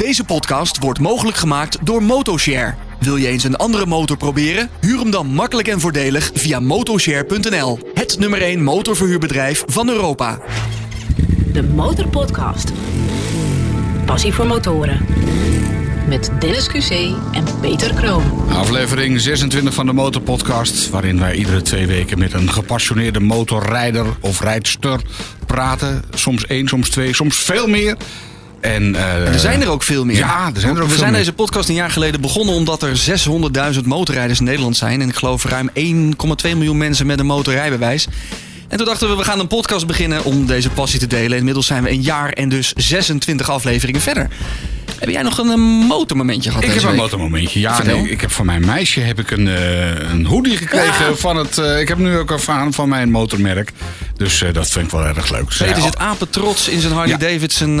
Deze podcast wordt mogelijk gemaakt door Motoshare. Wil je eens een andere motor proberen? Huur hem dan makkelijk en voordelig via motoshare.nl. Het nummer 1 motorverhuurbedrijf van Europa. De Motorpodcast. Passie voor motoren. Met Dennis QC en Peter Kroon. Aflevering 26 van de Motorpodcast, waarin wij iedere twee weken met een gepassioneerde motorrijder of rijdster praten. Soms één, soms twee, soms veel meer. En, eh, Er zijn er ook veel meer. Ja, er zijn er ook We zijn meer. deze podcast een jaar geleden begonnen omdat er 600.000 motorrijders in Nederland zijn. En ik geloof ruim 1,2 miljoen mensen met een motorrijbewijs. En toen dachten we, we gaan een podcast beginnen om deze passie te delen. Inmiddels zijn we een jaar en dus 26 afleveringen verder. Heb jij nog een, eh, motormomentje gehad Ik heb een motormomentje. Ja, nee, ik heb van mijn meisje heb ik een, eh, een hoodie gekregen van het. eh, ik heb nu ook ervaren van mijn motormerk. Dus dat vind ik wel erg leuk. Peter zei, zit apetrots in zijn Harley Ja. Davidson.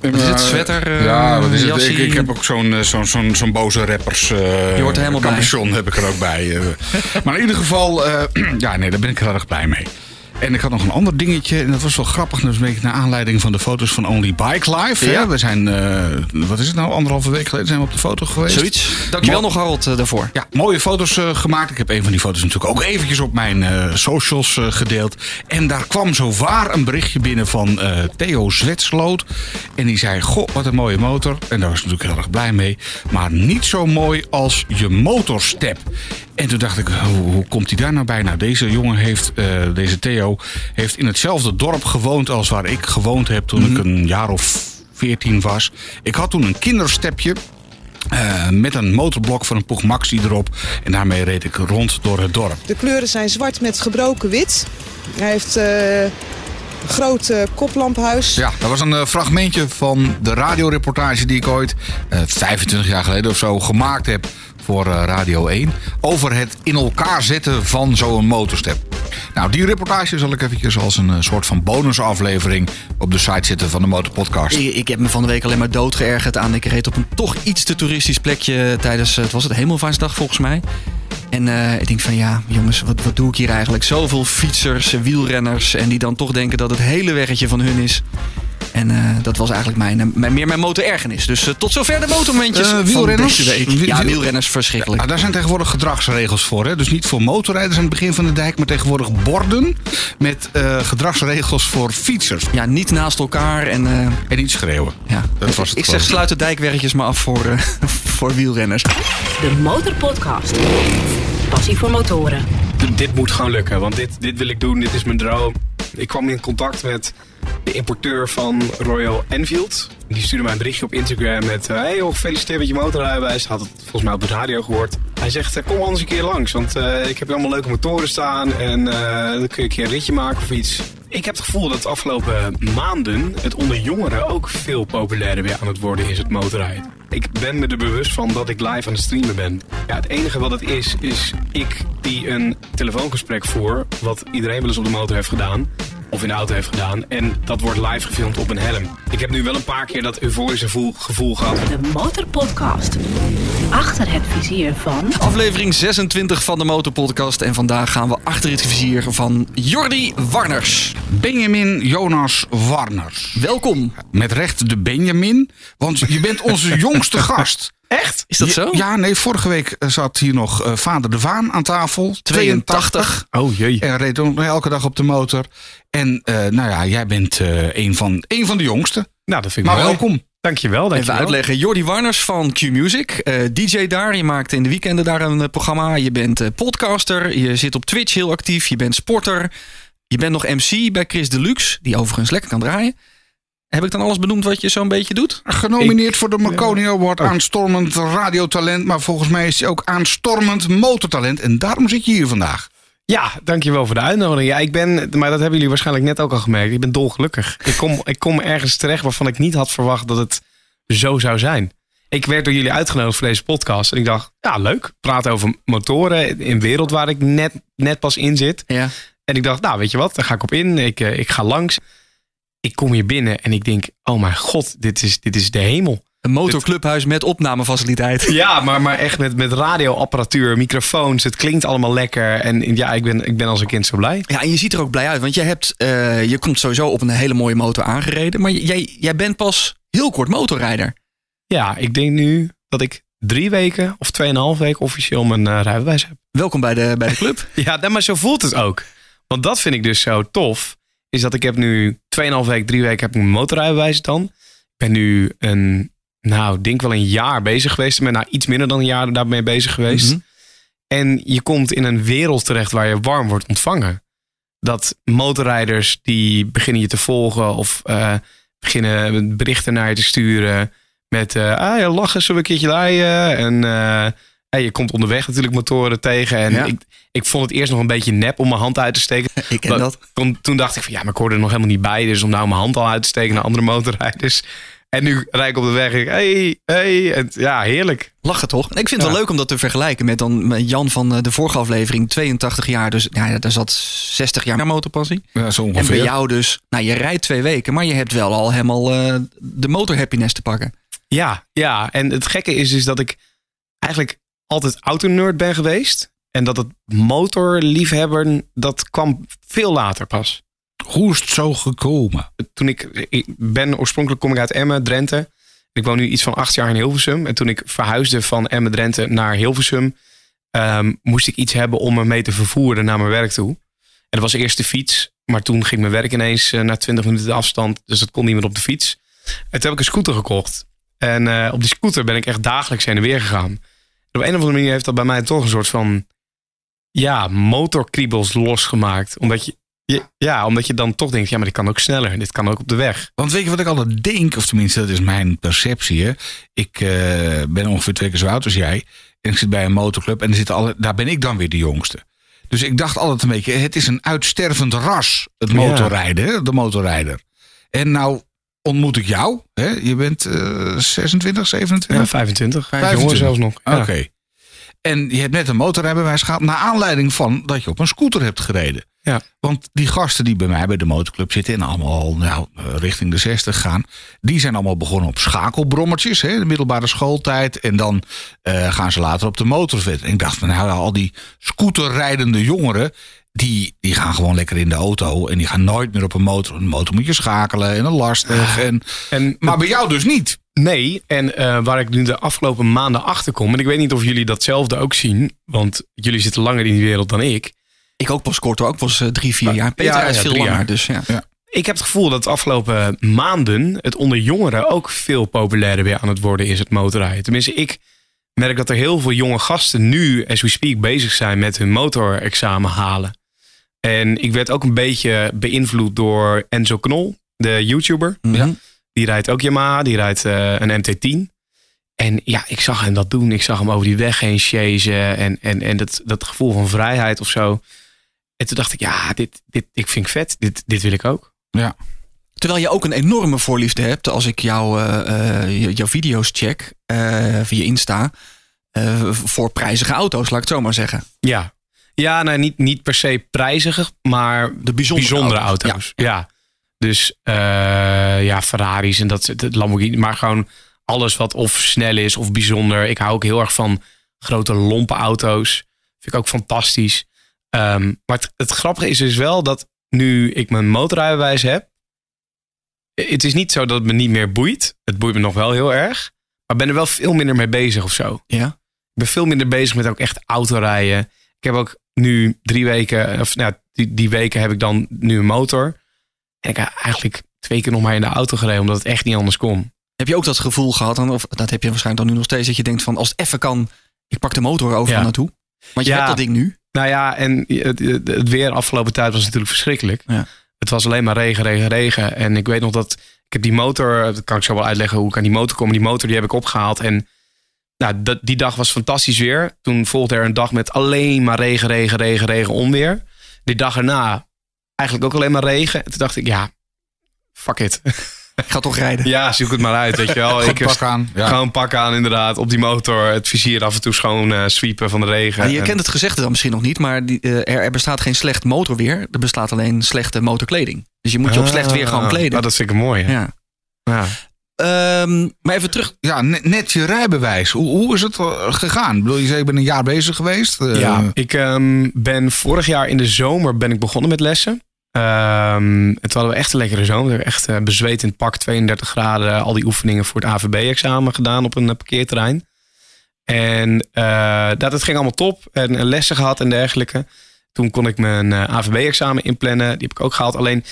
wat is het? Sweater? ja, wat is het? Ik, ik heb ook zo'n zo'n zo'n boze rappers. Je hoort er helemaal bij. heb ik er ook bij. maar in ieder geval, ja, nee, daar ben ik heel erg blij mee. En ik had nog een ander dingetje. En dat was wel grappig. Dat is een beetje naar aanleiding van de foto's van Only Bike hè. Ja. We zijn, eh, wat is het nou, anderhalve week geleden zijn we op de foto geweest. Zoiets. Dankjewel Mo- nog Harold eh, daarvoor. Ja, mooie foto's eh, gemaakt. Ik heb een van die foto's natuurlijk ook eventjes op mijn socials gedeeld. En daar kwam zo waar een berichtje binnen van Theo Zwetsloot. En die zei, goh, wat een mooie motor. En daar was ik natuurlijk heel erg blij mee. Maar niet zo mooi als je motorstep. En toen dacht ik, hoe, hoe komt hij daar nou bij? Nou, deze jongen heeft, deze Theo, heeft in hetzelfde dorp gewoond als waar ik gewoond heb toen ik een jaar of 14 was. Ik had toen een kinderstepje. Eh, met een motorblok van een Poeg Maxi erop. En daarmee reed ik rond door het dorp. De kleuren zijn zwart met gebroken wit. Hij heeft eh, een groot eh, koplamphuis. Ja, dat was een fragmentje van de radioreportage die ik ooit eh, 25 jaar geleden of zo gemaakt heb voor eh, Radio 1. Over het in elkaar zetten van zo'n motorstep. Nou, die reportage zal ik eventjes als een eh, soort van bonusaflevering op de site zetten van de Motorpodcast. Ik, ik heb me van de week alleen maar dood geërgerd aan. Ik reed op een toch iets te toeristisch plekje tijdens, eh, het was het Hemelvaartsdag volgens mij. En ik denk van ja, jongens, wat, wat doe ik hier eigenlijk? Zoveel fietsers, wielrenners en die dan toch denken dat het hele weggetje van hun is. En eh, dat was eigenlijk mijn, eh, mijn, meer mijn motorergernis. Dus eh, tot zover de motormomentjes van wielrenners? deze week. Wiel- Ja, wiel- wielrenners verschrikkelijk. Nou, daar zijn tegenwoordig gedragsregels voor. Hè? Dus niet voor motorrijders aan het begin van de dijk, maar tegenwoordig borden met eh, gedragsregels voor fietsers. Ja, niet naast elkaar en... eh, En niet schreeuwen. ja. Dat was het ik zeg sluit de dijkweggetjes maar af voor, eh, voor wielrenners. De Motorpodcast. Passie voor motoren. dit moet gewoon lukken, want dit, dit wil ik doen, dit is mijn droom. Ik kwam in contact met de importeur van Royal Enfield. Die stuurde mij een berichtje op Instagram met... eh, Hey gefeliciteerd met je motorrijbewijs. Had het volgens mij op de radio gehoord. Hij zegt, eh, kom anders een keer langs, want eh, ik heb allemaal leuke motoren staan... en dan kun je een keer een ritje maken of iets. Ik heb het gevoel dat de afgelopen maanden het onder jongeren ook veel populairder weer aan het worden is, het motorrijden. Ik ben me er bewust van dat ik live aan het streamen ben. Ja, het enige wat het is, is ik die een telefoongesprek voer, wat iedereen wel eens op de motor heeft gedaan, of in de auto heeft gedaan, en dat wordt live gefilmd op een helm. Ik heb nu wel een paar keer dat euforische gevoel, gevoel gehad. De Motorpodcast. Achter het vizier van... Aflevering 26 van de Motorpodcast. En vandaag gaan we achter het vizier van Jordi Warners. Benjamin Jonas Warners. Welkom. Met recht de Benjamin, want je bent onze jongste gast. Echt? Is dat zo? Ja, nee, vorige week eh, zat hier nog eh, vader De Vaan aan tafel. 82. Oh jee. En reed ook nog elke dag op de motor. En eh, nou ja, jij bent eh, een, van, een van de jongsten. Nou, dat vind ik Maar mooi. welkom. Dankjewel, Even dankjewel. uitleggen. Jordi Warners van Q-Music. eh, DJ daar. Je maakt in de weekenden daar een eh, programma. Je bent eh, podcaster. Je zit op Twitch heel actief. Je bent sporter. Je bent nog MC bij Chris Deluxe. Die overigens lekker kan draaien. Heb ik dan alles benoemd wat je zo'n beetje doet? Genomineerd voor de Marconi Award. Aanstormend radiotalent. Maar volgens mij is hij ook aanstormend motortalent. En daarom zit je hier vandaag. Ja, dankjewel voor de uitnodiging. Ja, ik ben, maar dat hebben jullie waarschijnlijk net ook al gemerkt. Ik ben dolgelukkig. Ik kom, ik kom ergens terecht waarvan ik niet had verwacht dat het zo zou zijn. Ik werd door jullie uitgenodigd voor deze podcast. En ik dacht, ja, leuk. Praten over motoren in een wereld waar ik net, net pas in zit. Ja. En ik dacht, nou, weet je wat, daar ga ik op in. Ik, eh, ik ga langs. Ik kom hier binnen en ik denk, oh mijn god, dit is, dit is de hemel. Een motorclubhuis met opnamefaciliteit. Ja, maar, maar echt met, met radioapparatuur, microfoons. Het klinkt allemaal lekker. En ja, ik ben, ik ben als een kind zo blij. Ja, en je ziet er ook blij uit. Want jij hebt, eh, je komt sowieso op een hele mooie motor aangereden. Maar jij, jij bent pas heel kort motorrijder. Ja, ik denk nu dat ik drie weken of tweeënhalf weken officieel mijn eh, rijbewijs heb. Welkom bij de, bij de club. Ja, nou, maar zo voelt het ook. Want dat vind ik dus zo tof. Is dat ik heb nu 2,5 week, drie weken heb ik mijn motorrijbewijs dan. Ik ben nu een, nou, denk wel een jaar bezig geweest. Ik ben nou iets minder dan een jaar daarmee bezig geweest. Mhm. En je komt in een wereld terecht waar je warm wordt ontvangen. Dat motorrijders die beginnen je te volgen of eh, beginnen berichten naar je te sturen. Met eh ah, ja, lachen, zullen we een keertje rijden? En eh, ja, je komt onderweg natuurlijk motoren tegen. En Ja. ik, ik vond het eerst nog een beetje nep om mijn hand uit te steken. Ik ken Maar dat. Toen, toen dacht ik van ja, maar ik hoorde er nog helemaal niet bij. Dus om nou mijn hand al uit te steken naar andere motorrijders. En nu rijd ik op de weg en ik, hey, hey. En, ja, heerlijk. Lachen toch? Ik vind het Ja. wel leuk om dat te vergelijken met dan Jan van eh, de vorige aflevering. 82 jaar, dus ja, daar zat 60 jaar motorpassie. Ja, zo En bij ongeveer. jou dus, nou je rijdt twee weken, maar je hebt wel al helemaal eh, de motorhappiness te pakken. Ja, ja. En het gekke is, is dat ik eigenlijk altijd autonerd ben geweest. En dat het motorliefhebber, dat kwam veel later pas. Hoe is het zo gekomen? Toen ik, ik ben oorspronkelijk kom ik uit Emmen, Drenthe. Ik woon nu iets van acht jaar in Hilversum. En toen ik verhuisde van Emmen, Drenthe naar Hilversum, ehm, moest ik iets hebben om me mee te vervoeren naar mijn werk toe. En dat was eerst de fiets. Maar toen ging mijn werk ineens eh, na 20 minuten afstand. Dus dat kon niet meer op de fiets. En toen heb ik een scooter gekocht. En eh, op die scooter ben ik echt dagelijks heen en weer gegaan. Op een of andere manier heeft dat bij mij toch een soort van... Ja, motorkriebels losgemaakt. Omdat je, ja, omdat je dan toch denkt... Ja, maar dit kan ook sneller. Dit kan ook op de weg. Want weet je wat ik altijd denk, of tenminste dat is mijn perceptie. Hè? Ik eh, ben ongeveer twee keer zo oud als jij. En ik zit bij een motorclub en er zitten alle, daar ben ik dan weer de jongste. Dus ik dacht altijd een beetje, het is een uitstervend ras, het motorrijden, de motorrijder. En nou ontmoet ik jou. Hè? Je bent eh 26, 27? Ja, 25. 25. Jonger zelfs nog. Ja. Oké. En je hebt net een motorrijbewijs gehad naar aanleiding van dat je op een scooter hebt gereden. Ja. Want die gasten die bij mij bij de motorclub zitten en allemaal al, nou, eh, richting de 60 gaan, die zijn allemaal begonnen op schakelbrommertjes, hè, de middelbare schooltijd. En dan eh, gaan ze later op de motorvet. En ik dacht van nou, al die scooterrijdende jongeren, die, die gaan gewoon lekker in de auto en die gaan nooit meer op een motor. Een motor moet je schakelen en een lastig. En, En, maar bij jou dus niet. nee, en eh, waar ik nu de afgelopen maanden achter kom... en ik weet niet of jullie datzelfde ook zien... want jullie zitten langer in die wereld dan ik... Ik ook pas kort hoor, ook pas eh, drie, vier jaar. Peter ja, is ja, veel langer, jaar. dus ja. Ik heb het gevoel dat de afgelopen maanden het onder jongeren ook veel populairder weer aan het worden is, het motorrijden. Tenminste, ik merk dat er heel veel jonge gasten nu, as we speak, bezig zijn met hun motorexamen halen. En ik werd ook een beetje beïnvloed door Enzo Knol, de YouTuber. Mhm. Die rijdt ook Yamaha, die rijdt eh, een MT-10. En ja, ik zag hem dat doen. Ik zag hem over die weg heen chasen en, en, en dat, dat gevoel van vrijheid of zo. En toen dacht ik, ja, dit, dit ik vind ik vet. Dit, dit wil ik ook. Ja. Terwijl je ook een enorme voorliefde hebt als ik jou, eh, eh, jouw video's check eh, via Insta. eh, voor prijzige auto's, laat ik het zo maar zeggen. Ja, ja nou, niet, niet per se prijzig, maar De bijzondere, auto's. Ja. Dus eh, ja, Ferraris en dat, dat Lamborghini. Maar gewoon alles wat of snel is of bijzonder. Ik hou ook heel erg van grote lompe auto's. Vind ik ook fantastisch. Ehm, maar het, het grappige is dus wel dat nu ik mijn motorrijbewijs heb. Het is niet zo dat het me niet meer boeit. Het boeit me nog wel heel erg. Maar ik ben er wel veel minder mee bezig of zo. Ja. Ik ben veel minder bezig met ook echt autorijden. Ik heb ook nu drie weken, of nou, die, die weken heb ik dan nu een motor. En ik heb eigenlijk twee keer nog maar in de auto gereden, omdat het echt niet anders kon. Heb je ook dat gevoel gehad, dan, of dat heb je waarschijnlijk dan nu nog steeds, dat je denkt van als het even kan, ik pak de motor overal Ja. naartoe. Want je Ja. hebt dat ding nu. Nou ja, en het, het het weer afgelopen tijd was natuurlijk verschrikkelijk. Ja. Het was alleen maar regen, regen, regen. En ik weet nog dat ik heb die motor, dat kan ik zo wel uitleggen hoe ik aan die motor kom. Die motor die heb ik opgehaald en nou, dat, die dag was fantastisch weer. Toen volgde er een dag met alleen maar regen, regen, regen, regen, onweer. Die dag erna eigenlijk ook alleen maar regen. En toen dacht ik, ja, fuck it. Ik ga toch rijden. ja, zoek het maar uit, weet je wel. Ik pak aan. Ja. Gewoon pak aan inderdaad, op die motor. Het vizier af en toe schoon eh, sweepen van de regen. Ja, je En- kent het gezegde dan misschien nog niet, maar die, eh, er, er bestaat geen slecht motorweer. Er bestaat alleen slechte motorkleding. Dus je moet je op slecht weer gewoon Ah, kleden. nou, dat vind ik mooi. hè. Ja. Ja. Ehm, maar even terug. Ja, net, net je rijbewijs. Hoe, hoe is het eh, gegaan? Ik bedoel, je zei, ik ben een jaar bezig geweest. Eh, Ja, ik ehm, ben vorig jaar in de zomer ben ik begonnen met lessen. Ehm, en toen hadden we echt een lekkere zomer. Echt eh, bezweet in het pak, 32 graden. Al die oefeningen voor het AVB-examen gedaan op een parkeerterrein. En dat, het ging allemaal top. En, en lessen gehad en dergelijke. Toen kon ik mijn AVB-examen inplannen. Die heb ik ook gehaald. Alleen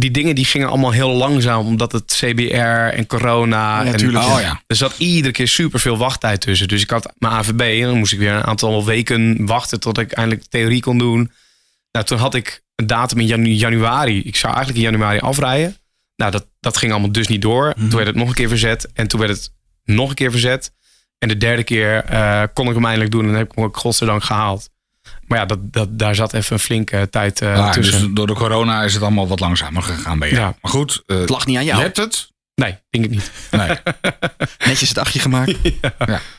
die dingen die gingen allemaal heel langzaam. Omdat het CBR en corona. Ja, en, Oh ja. er zat iedere keer super veel wachttijd tussen. Dus ik had mijn AVB en dan moest ik weer een aantal weken wachten tot ik eindelijk de theorie kon doen. Nou, toen had ik een datum in janu- januari. Ik zou eigenlijk in januari afrijden. Nou, dat, dat ging allemaal dus niet door. Toen werd het nog een keer verzet. En toen werd het nog een keer verzet. En de derde keer eh, kon ik hem eindelijk doen. En dan heb ik hem ook godzijdank gehaald. Maar ja, dat, dat, daar zat even een flinke tijd eh, Ja, tussen. dus door de corona is het allemaal wat langzamer gegaan bij jou. Ja. Maar goed, eh, Het lag niet aan je jou. hebt het. Nee, denk ik niet. Nee. Netjes het achtje gemaakt.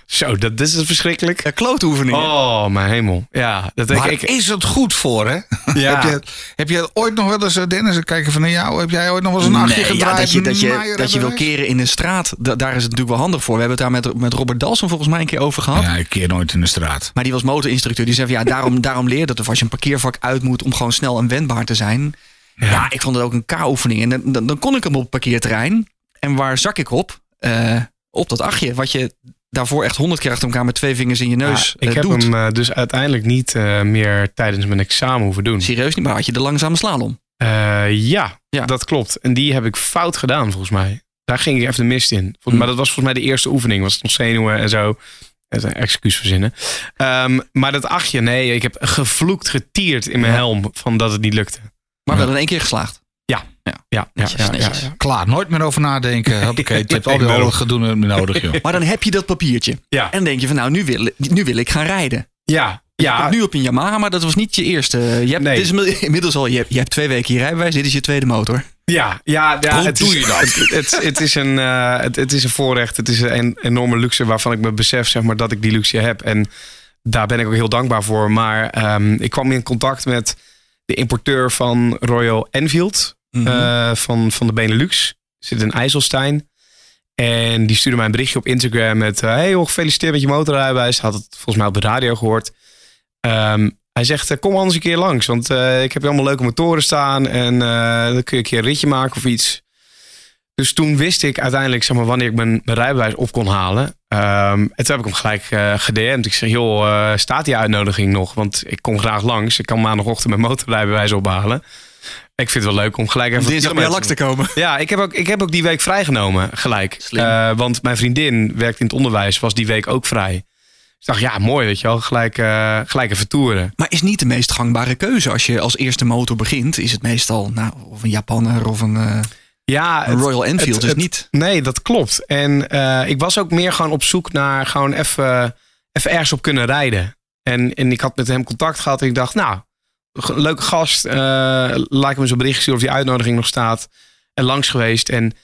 Zo, dat, dit is verschrikkelijk. Ja, klootoefeningen. Oh, mijn hemel. Ja, dat Maar ik, is het goed voor, hè? Ja. heb, je, heb je ooit nog wel eens, eh, Dennis, kijken van jou, heb jij ooit nog wel eens een achtje Nee, gedraaid? ja, dat je, dat, je, dat je wil keren in de straat, da- daar is het natuurlijk wel handig voor. We hebben het daar met, met Robert Dalson volgens mij een keer over gehad. Ja, ik keer nooit in de straat. Maar die was motorinstructeur. Die zei van ja, daarom, daarom leer je dat of als je een parkeervak uit moet om gewoon snel en wendbaar te zijn. Ja, ik vond het ook een K-oefening. En dan, dan, dan kon ik hem op het parkeerterrein. En waar zak ik op? Eh, op dat achtje. Wat je daarvoor echt honderd keer achter elkaar met twee vingers in je neus Ja, ik eh, heb doet. hem eh, dus uiteindelijk niet meer tijdens mijn examen hoeven doen. Serieus niet, maar had je de langzame slalom. Eh, ja, Ja. dat klopt. En die heb ik fout gedaan volgens mij. Daar ging ik even de mist in. Volgens, Hm. Maar dat was volgens mij de eerste oefening. Was het nog zenuwen en zo. Dat is een excuus verzinnen. Ehm, maar dat achtje, nee. Ik heb gevloekt, getierd in mijn helm van dat het niet lukte. Maar wel in één keer geslaagd. Ja, ja, ja, Netjes, ja, ja, netjes. ja. Klaar, nooit meer over nadenken. Hoppakee, je hebt al die al gedoe nodig, joh. Maar dan heb je dat papiertje. Ja. En denk je van nou, nu wil, nu wil ik gaan rijden. Ja, Je ja, nu op een Yamaha, maar dat was niet je eerste. Je hebt, Nee. dit is inmiddels- al, je hebt, je hebt twee weken je rijbewijs. Dit is je tweede motor. Ja, ja, ja Hoe het doe is, je dat? Het, het, het is een, eh, het, het is een voorrecht. Het is een enorme luxe waarvan ik me besef zeg maar, dat ik die luxe heb. En daar ben ik ook heel dankbaar voor. Maar ehm, ik kwam in contact met de importeur van Royal Enfield. Eh, van, van de Benelux. Zit in IJsselstein. En die stuurde mij een berichtje op Instagram met... eh, hey gefeliciteerd met je motorrijbewijs. Had het volgens mij op de radio gehoord. Ehm, hij zegt, eh, kom anders een keer langs. Want ik heb allemaal leuke motoren staan. En dan kun je een keer een ritje maken of iets. Dus toen wist ik uiteindelijk zeg maar, wanneer ik mijn, rijbewijs op kon halen. Ehm, en toen heb ik hem gelijk eh gedM'd. Ik zeg, joh, staat die uitnodiging nog? Want ik kom graag langs. Ik kan maandagochtend mijn motorrijbewijs ophalen. Ik vind het wel leuk om gelijk even... Dinsdag bij te komen. ja, ik heb, ook, ik heb ook die week vrijgenomen, gelijk. Slim. Eh, want mijn vriendin werkt in het onderwijs, was die week ook vrij. Dus ik dacht, ja, mooi, weet je wel. Gelijk, eh, gelijk even toeren. Maar is niet de meest gangbare keuze. Als je als eerste motor begint, is het meestal nou, of een Japanner of een, eh, Ja, een Royal Enfield. het- is het- niet. Nee, dat klopt. En ik was ook meer gewoon op zoek naar gewoon even, even ergens op kunnen rijden. En, en ik had met hem contact gehad en ik dacht, nou, leuke gast. eh laat ik hem een bericht sturen of die uitnodiging nog staat. En langs geweest. En het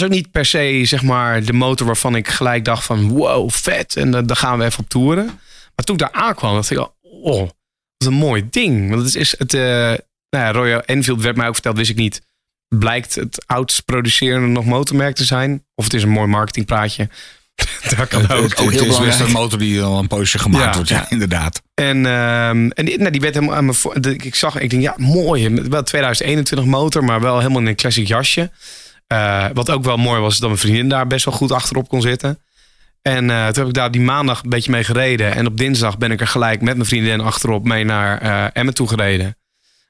was ook niet per se, zeg maar, de motor waarvan ik gelijk dacht van, wow, vet. En dan gaan we even op toeren. Maar toen ik daar aankwam, dacht ik, oh, wat een mooi ding. Want het is het, eh, nou ja, Royal Enfield werd mij ook verteld, wist ik niet blijkt het oudst producerende nog motormerk te zijn. Of het is een mooi marketingpraatje. dat kan ook. Het, het heel is best een motor die al een poosje gemaakt Ja. wordt, ja, inderdaad. En, ehm, en die, nou, die werd helemaal aan me voor. de- Ik zag, ik denk, ja, mooi. Wel 2021 motor, maar wel helemaal in een classic jasje. Eh, wat ook wel mooi was, dat mijn vriendin daar best wel goed achterop kon zitten. En eh, toen heb ik daar die maandag een beetje mee gereden. En op dinsdag ben ik er gelijk met mijn vriendin achterop mee naar eh Emmen toe gereden.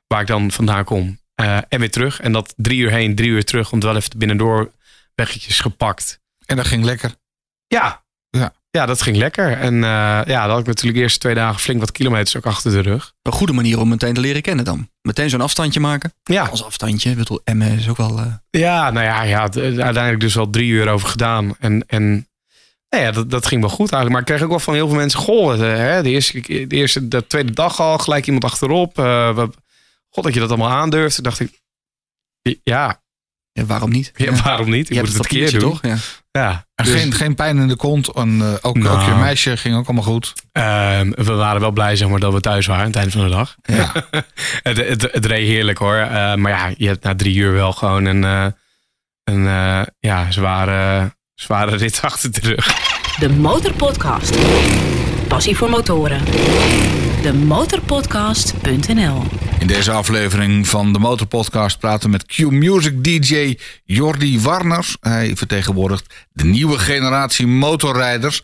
Waar ik dan vandaan kom. Eh, en weer terug. En dat drie uur heen, drie uur terug. Want wel even de binnendoor weggetjes gepakt. En dat ging lekker. Ja. Ja. Ja, dat ging lekker. En eh, ja, dan had ik natuurlijk de eerste twee dagen flink wat kilometers ook achter de rug. Een goede manier om meteen te leren kennen dan. Meteen zo'n afstandje maken. Ja, Als afstandje. Ik bedoel, Emmen is ook wel... eh, ja nou ja, ja uiteindelijk dus wel drie uur over gedaan. En, en nou ja, dat, dat ging wel goed eigenlijk. Maar ik kreeg ook wel van heel veel mensen... Goh, de, hè, de, eerste, de eerste, de tweede dag al gelijk iemand achterop. eh, wat- God, dat je dat allemaal aandurft. Toen dacht ik, ja, ja, waarom niet? ja, waarom niet? Ik Je moet hebt het een keer doen. toch? Ja. Ja, dus, geen, geen pijn in de kont. En eh, ook, Nou. ook je meisje ging ook allemaal goed. ehm, we waren wel blij zeg maar, dat we thuis waren aan het einde van de dag. Ja. het, het, het reed heerlijk hoor. Eh, maar ja, je hebt na drie uur wel gewoon een, eh, een eh, ja, zware, zware rit achter de rug. De Motorpodcast. Passie voor motoren. demotorpodcast.nl. In deze aflevering van de Motorpodcast praten we met Q-Music DJ Jordi Warners. Hij vertegenwoordigt de nieuwe generatie motorrijders.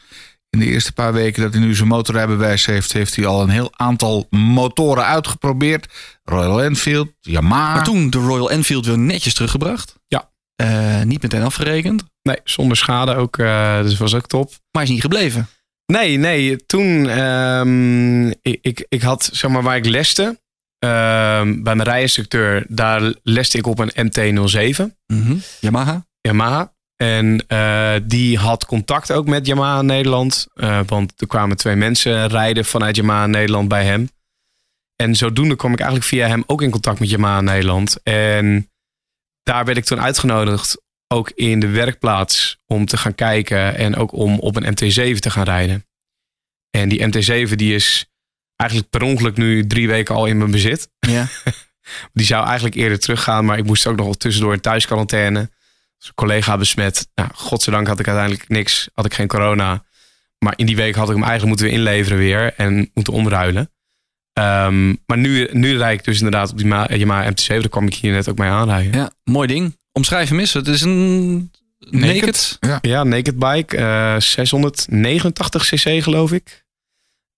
In de eerste paar weken dat hij nu zijn motorrijbewijs heeft, heeft hij al een heel aantal motoren uitgeprobeerd. Royal Enfield, Yamaha. Maar toen de Royal Enfield weer netjes teruggebracht. Ja. Eh, niet meteen afgerekend. Nee, zonder schade ook. eh, dus was ook top. Maar is niet gebleven. Nee, nee. Toen, ehm, ik, ik, ik had, zeg maar, waar ik leste, ehm, bij mijn rijinstructeur, daar leste ik op een MT-07, Mhm. Yamaha. Yamaha. En eh, die had contact ook met Yamaha Nederland. eh, want er kwamen twee mensen rijden vanuit Yamaha Nederland bij hem. En zodoende kwam ik eigenlijk via hem ook in contact met Yamaha Nederland. En daar werd ik toen uitgenodigd, ook in de werkplaats, om te gaan kijken. En ook om op een MT-7 te gaan rijden. En die MT-7 die is eigenlijk per ongeluk nu drie weken al in mijn bezit. Ja. Die zou eigenlijk eerder teruggaan, maar ik moest ook nog wel tussendoor in thuisquarantaine. Dus een collega besmet. Nou, godzijdank had ik uiteindelijk niks, had ik geen corona. Maar in die week had ik hem eigenlijk moeten inleveren weer en moeten omruilen. Ehm, maar nu, nu rijd ik dus inderdaad op die Ma- Yamaha MT-7. Daar kwam ik hier net ook mee aanrijden. ja, mooi ding. Omschrijf hem eens. Het is een naked. Ja. Ja, naked bike. eh 689 cc geloof ik.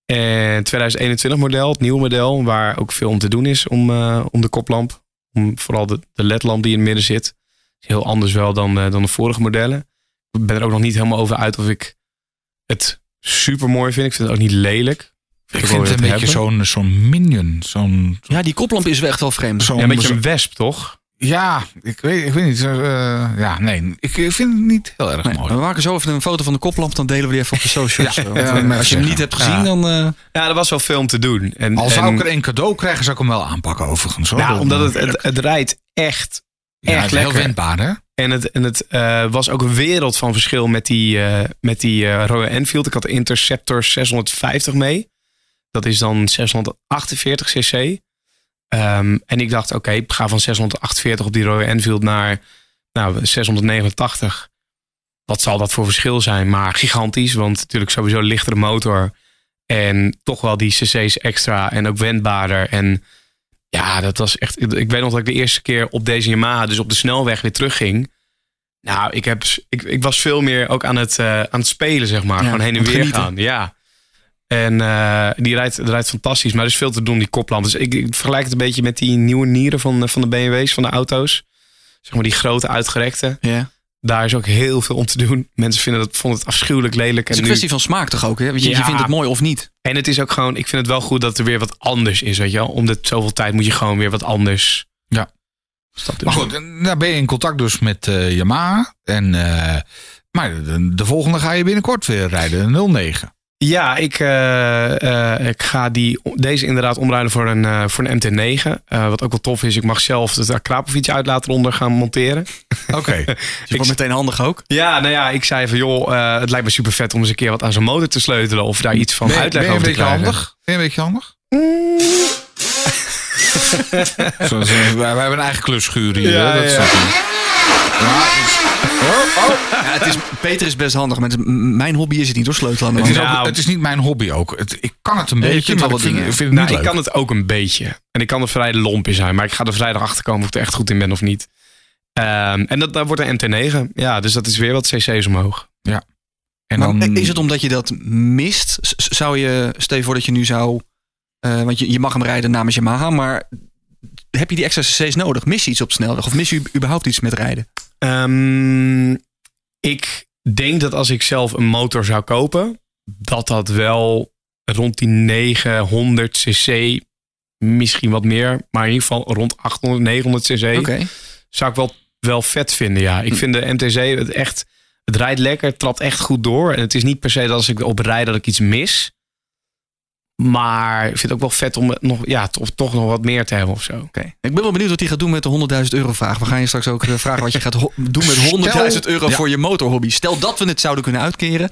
En 2021 model, het nieuwe model. Waar ook veel om te doen is om, eh, om de koplamp. Om vooral de, de ledlamp die in het midden zit. Is heel anders wel dan, eh, dan de vorige modellen. Ik ben er ook nog niet helemaal over uit of ik het super mooi vind. Ik vind het ook niet lelijk. Ik vind het een beetje zo'n zo'n minion. Zo'n, Ja, die koplamp is wel echt wel vreemd. zo'n, Ja, een beetje een wesp, toch? Ja, ik weet, ik weet niet. zo, eh, ja, nee, ik, ik vind het niet heel erg Nee, mooi. we maken zo even een foto van de koplamp, dan delen we die even op de socials. Ja, ja, als je hem niet hebt gezien, Ja. dan... eh, Ja, er was wel veel om te doen. En, Al zou en- ik er één cadeau krijgen, zou ik hem wel aanpakken overigens. Hoor. Nou, Dat- omdat het, het, het rijdt echt, ja, echt het is heel lekker. wendbaar, hè? En het, en het eh, was ook een wereld van verschil met die, eh, met die eh, Royal Enfield. Ik had de Interceptor 650 mee. Dat is dan 648 cc. Ehm, en ik dacht, oké, ik ga van 648 op die Royal Enfield naar nou, 689. Wat zal dat voor verschil zijn? Maar gigantisch, want natuurlijk sowieso een lichtere motor. En toch wel die cc's extra en ook wendbaarder. En ja, dat was echt. Ik weet nog dat ik de eerste keer op deze Yamaha, dus op de snelweg, weer terugging. Nou, ik, heb, ik, ik was veel meer ook aan het, eh, aan het spelen, zeg maar. Ja, Gewoon heen en weer genieten. gaan. Ja. En eh, die rijdt, die rijdt fantastisch, maar er is veel te doen, die koplamp. Dus ik, ik vergelijk het een beetje met die nieuwe nieren van, van de BMW's, van de auto's. Zeg maar die grote uitgerekte. ja. Daar is ook heel veel om te doen. Mensen vinden dat, vonden het afschuwelijk lelijk. Het is En, een nu- kwestie van smaak toch ook, hè? Want je, vindt het mooi of niet. en het is ook gewoon, ik vind het wel goed dat er weer wat anders is, weet je wel. Om de zoveel tijd moet je gewoon weer wat anders. Ja. Maar goed, daar ben je in contact dus met eh, Yamaha. En, eh, maar de, de volgende ga je binnenkort weer rijden, de 09. Ja, ik, eh, eh, ik ga die, deze inderdaad omruilen voor een, eh, voor een MT9. Eh, wat ook wel tof is, ik mag zelf het Krapovic uitlaat eronder gaan monteren. Oké. Je wordt meteen handig ook. Ja, nou ja, ik zei van joh, eh, het lijkt me super vet om eens een keer wat aan zo'n motor te sleutelen. Of daar iets van Ben, je- uitleg ben je een over te beetje krijgen. handig? Ben je een beetje handig? Zo, zo, wij, wij hebben een eigen klusschuur hier. Ja, hè, dat ja. is Ja, dus- oh, oh. Ja, het is, Peter is best handig, maar het is- m- mijn hobby is het niet door sleutelen aan de Het, Nou. het is niet mijn hobby ook. Het, ik kan het een Nee, beetje, kunt maar wel ik wat vind, dingen. ik vind het Nou, niet ik kan het ook een beetje. En ik kan er vrij lomp in zijn. Maar ik ga er vrijdag achter komen of ik er echt goed in ben of niet. Ehm, en dat, dat wordt een MT9. Ja, dus dat is weer wat cc's omhoog. En Maar dan, is het omdat je dat mist? Zou je, stel je voor dat je nu zou... eh, want je, je mag hem rijden namens Yamaha, maar heb je die extra cc's nodig? Mis je iets op snelweg? Of mis je überhaupt iets met rijden? Ehm, ik denk dat als ik zelf een motor zou kopen, dat dat wel rond die 900 cc, misschien wat meer, maar in ieder geval rond 800, 900 cc, zou ik wel, wel vet vinden. Ja, ik vind de MTC het echt, het rijdt lekker, het trapt echt goed door. En het is niet per se dat als ik op rijd dat ik iets mis. Maar ik vind het ook wel vet om het nog, ja, toch, toch nog wat meer te hebben of zo. Oké. Ik ben wel benieuwd wat hij gaat doen met de 100.000 euro vraag. We gaan je straks ook eh, vragen wat je gaat doen met 100.000 euro Ja. voor je motorhobby. Stel dat we het zouden kunnen uitkeren.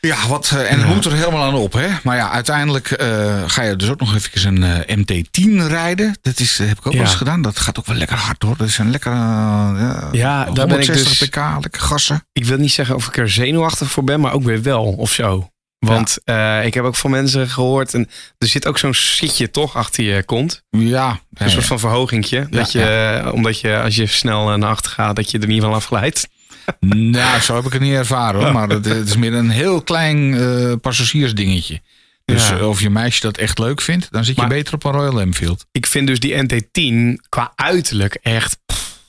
Ja, wat, eh, en het moet er helemaal aan op. Hè? Maar ja, uiteindelijk eh, ga je dus ook nog even een eh, MT-10 rijden. Dat is, heb ik ook Ja. wel eens gedaan. Dat gaat ook wel lekker hard hoor. Dat is een lekker... Ja, daar ben ik 160 dus- pk, lekker gassen. Ik wil niet zeggen of ik er zenuwachtig voor ben, maar ook weer wel of zo. Want eh, ik heb ook van mensen gehoord. En er zit ook zo'n zitje toch achter je kont. Ja, Een soort van verhogingje. dat je, eh, Omdat je als je snel naar achter gaat, dat je er niet van afglijdt. Nou, zo heb ik het niet ervaren hoor. Maar het, het is meer een heel klein eh, passagiersdingetje. Dus Ja. eh, of je meisje dat echt leuk vindt, dan zit je Maar- beter op een Royal Enfield. Ik vind dus die NT10 qua uiterlijk echt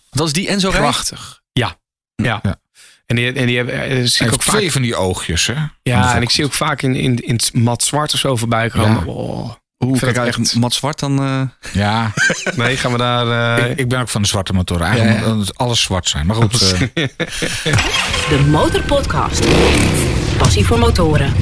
Dat is die Enzo prachtig. Ja. ja. Ja. En die, en die hebben, eh, zie Hij ik ook vaak, twee van die oogjes, hè? ja, en ik zie ook vaak in, in, in het mat zwart of zo voorbij komen. Ja. Oh. Hoe kijk het uit echt- Mat Zwart dan? eh, Ja, Nee, gaan we daar... eh, ik, ik ben ook van de zwarte motoren. Eigenlijk Ja, ja. moet alles zwart zijn. Maar goed, eh, De Motorpodcast. Passie voor motoren.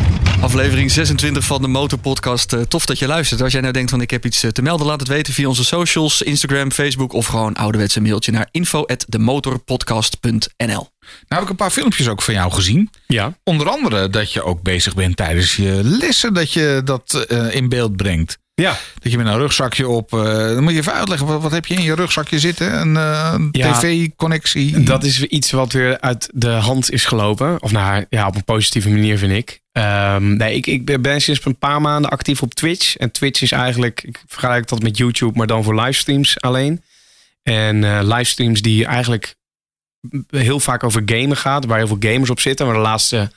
Aflevering 26 van de Motorpodcast. Eh, tof dat je luistert. Als jij nou denkt van ik heb iets eh, te melden, laat het weten via onze socials, Instagram, Facebook of gewoon ouderwets een mailtje naar info@demotorpodcast.nl. nou heb ik een paar filmpjes ook van jou gezien. ja. Onder andere dat je ook bezig bent tijdens je lessen dat je dat eh, in beeld brengt. Ja. Dat je met een rugzakje op. eh, dan moet je even uitleggen, wat, wat heb je in je rugzakje zitten? Een eh, Ja. tv-connectie? Dat is weer iets wat weer uit de hand is gelopen. Of nou ja, op een positieve manier vind ik. Ehm, nee, ik, ik ben sinds een paar maanden actief op Twitch. En Twitch is eigenlijk, ik vergelijk dat met YouTube, maar dan voor livestreams alleen. En eh, livestreams die eigenlijk heel vaak over gamen gaat, waar heel veel gamers op zitten. Maar de laatste,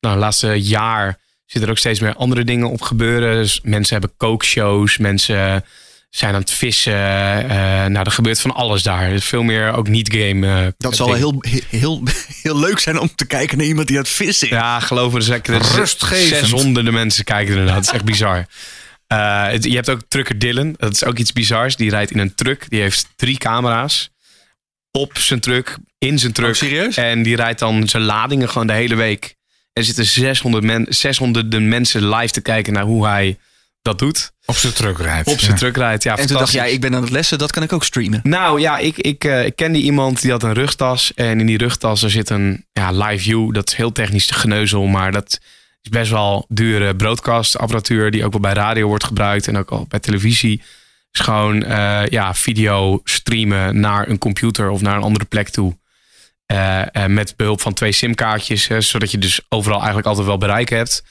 nou, de laatste jaar zitten er ook steeds meer andere dingen op gebeuren. Dus mensen hebben kookshows, mensen zijn aan het vissen. eh, nou, er gebeurt van alles daar. Er is veel meer ook niet-game. eh, Dat zal heel, heel, heel leuk zijn om te kijken naar iemand die aan het vissen is. Ja, geloof me, er zijn er Rustgevend. zes honderden mensen kijken ernaar. Dat is echt bizar. Eh, het- je hebt ook Trucker Dylan. Dat is ook iets bizars. Die rijdt in een truck. Die heeft drie camera's. Op zijn truck, in zijn truck. Oh, serieus? En die rijdt dan zijn ladingen gewoon de hele week. Er zitten 600 men, 600 mensen live te kijken naar hoe hij dat doet. Op zijn truck rijdt. Op zijn Ja. truck rijdt. Ja, en toen dacht jij, ik ben aan het lessen, dat kan ik ook streamen. Nou ja, ik, ik, eh, ik kende iemand die had een rugtas. En in die rugtas er zit een ja, live view. Dat is heel technisch te geneuzel. Maar dat is best wel dure broadcastapparatuur. Die ook wel bij radio wordt gebruikt. En ook al bij televisie. Is gewoon eh, ja, video streamen naar een computer of naar een andere plek toe. Eh, eh, met behulp van twee simkaartjes. zodat je dus overal eigenlijk altijd wel bereik hebt.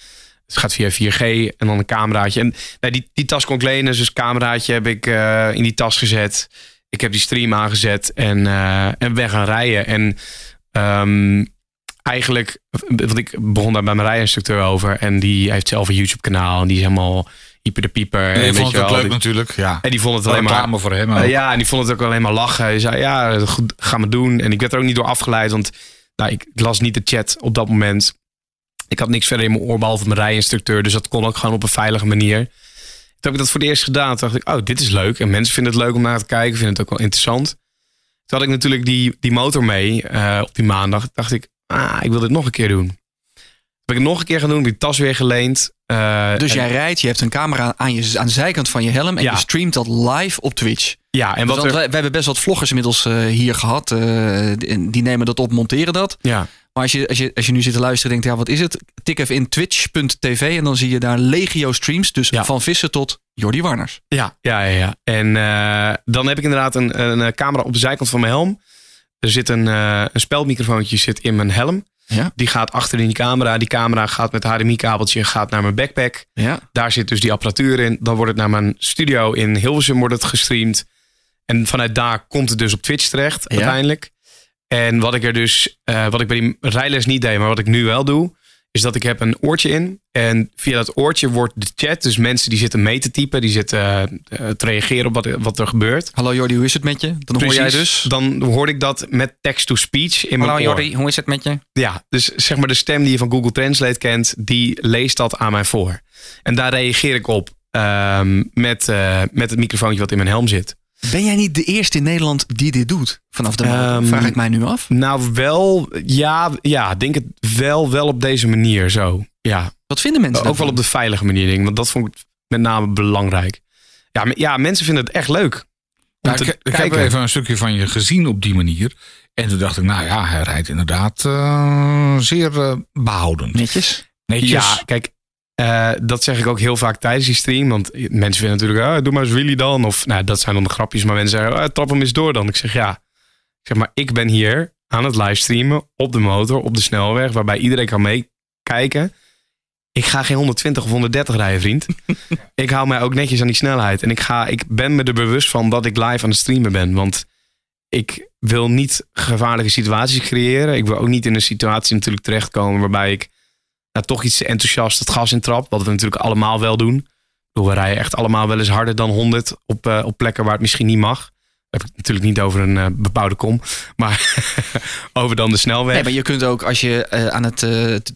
Het gaat via 4G en dan een cameraatje. En nou, die, die tas kon ik lenen. Dus cameraatje heb ik eh, in die tas gezet. Ik heb die stream aangezet en, en ben gaan rijden. En ehm, eigenlijk, want ik begon daar bij mijn rijinstructeur over. En die heeft zelf een YouTube kanaal. En die is helemaal hyper de pieper. Nee, en, vond het ook wel, leuk die- natuurlijk. Ja. en die vond het alleen maar... voor hem. Ja, en die vond het ook alleen maar lachen. Hij zei, ja, goed, ga maar doen. En ik werd er ook niet door afgeleid, want nou, ik, ik las niet de chat op dat moment. Ik had niks verder in mijn oor, behalve mijn rijinstructeur. Dus dat kon ook gewoon op een veilige manier. Toen heb ik dat voor het eerst gedaan. Toen dacht ik, oh, dit is leuk. En mensen vinden het leuk om naar te kijken. Vinden het ook wel interessant. Toen had ik natuurlijk die, die motor mee eh, op die maandag. dacht ik, ah, ik wil dit nog een keer doen. Heb ik het nog een keer gaan doen, die tas weer geleend. Eh, Dus jij rijdt, je hebt een camera aan, je, aan de zijkant van je helm en Ja. je streamt dat live op Twitch. Ja, en wat er, wij, wij hebben best wat vloggers inmiddels eh, hier gehad. eh, die, nemen dat op, monteren dat. ja, Maar als je, als, je, als je nu zit te luisteren en denkt, ja, wat is het? Tik even in twitch.tv en dan zie je daar legio streams. Dus Ja. van vissen tot Jordi Warners. Ja, ja, ja. ja. En dan heb ik inderdaad een, een camera op de zijkant van mijn helm. Er zit een, een speldmicrofoontje zit in mijn helm. Ja. Die gaat achter in die camera. Die camera gaat met HDMI-kabeltje gaat naar mijn backpack. Ja. Daar zit dus die apparatuur in. Dan wordt het naar mijn studio in Hilversum wordt het gestreamd. En vanuit daar komt het dus op Twitch terecht Ja. uiteindelijk. En wat ik er dus, eh, wat ik bij die rijles niet deed, maar wat ik nu wel doe, is dat ik heb een oortje in. En via dat oortje wordt de chat, dus mensen die zitten mee te typen, die zitten eh, eh, te reageren op wat, wat er gebeurt. Hallo Jordi, hoe is het met je? Dan hoor jij dus. Dan hoor ik dat met text-to-speech in mijn oor. hoe is het met je? Ja, dus zeg maar de stem die je van Google Translate kent, die leest dat aan mij voor. En daar reageer ik op ehm, met, eh, met het microfoontje wat in mijn helm zit. Ben jij niet de eerste in Nederland die dit doet? Vanaf de? Ehm, Vraag ik mij nu af. Nou, wel, ja, ja, denk het wel, wel op deze manier zo. Ja, Wat vinden mensen ook wel daarvan? op de veilige manier, denk ik. Want dat vond ik met name belangrijk. Ja, ja mensen vinden het echt leuk. Ja, te ik, ik heb even een stukje van je gezien op die manier. En toen dacht ik, nou ja, hij rijdt inderdaad eh, zeer eh, behoudend. Netjes. Netjes. Ja, kijk, eh, dat zeg ik ook heel vaak tijdens die stream. Want mensen vinden natuurlijk, ah, doe maar eens Willy dan. Of nou, dat zijn dan de grapjes. Maar mensen zeggen, ah, trap hem eens door dan. Ik zeg ja, ik zeg maar, ik ben hier aan het livestreamen op de motor, op de snelweg, waarbij iedereen kan meekijken. Ik ga geen 120 of 130 rijden, vriend. ik hou mij ook netjes aan die snelheid. En ik, ga, ik ben me er bewust van dat ik live aan het streamen ben. Want ik wil niet gevaarlijke situaties creëren. Ik wil ook niet in een situatie natuurlijk terechtkomen waarbij ik nou, toch iets enthousiast het gas in trap. Wat we natuurlijk allemaal wel doen. Bedoel, We rijden echt allemaal wel eens harder dan 100 op, eh, op plekken waar het misschien niet mag. Heb ik het natuurlijk niet over een eh, bebouwde kom, maar over dan de snelweg. Nee, maar je kunt ook als je eh, aan het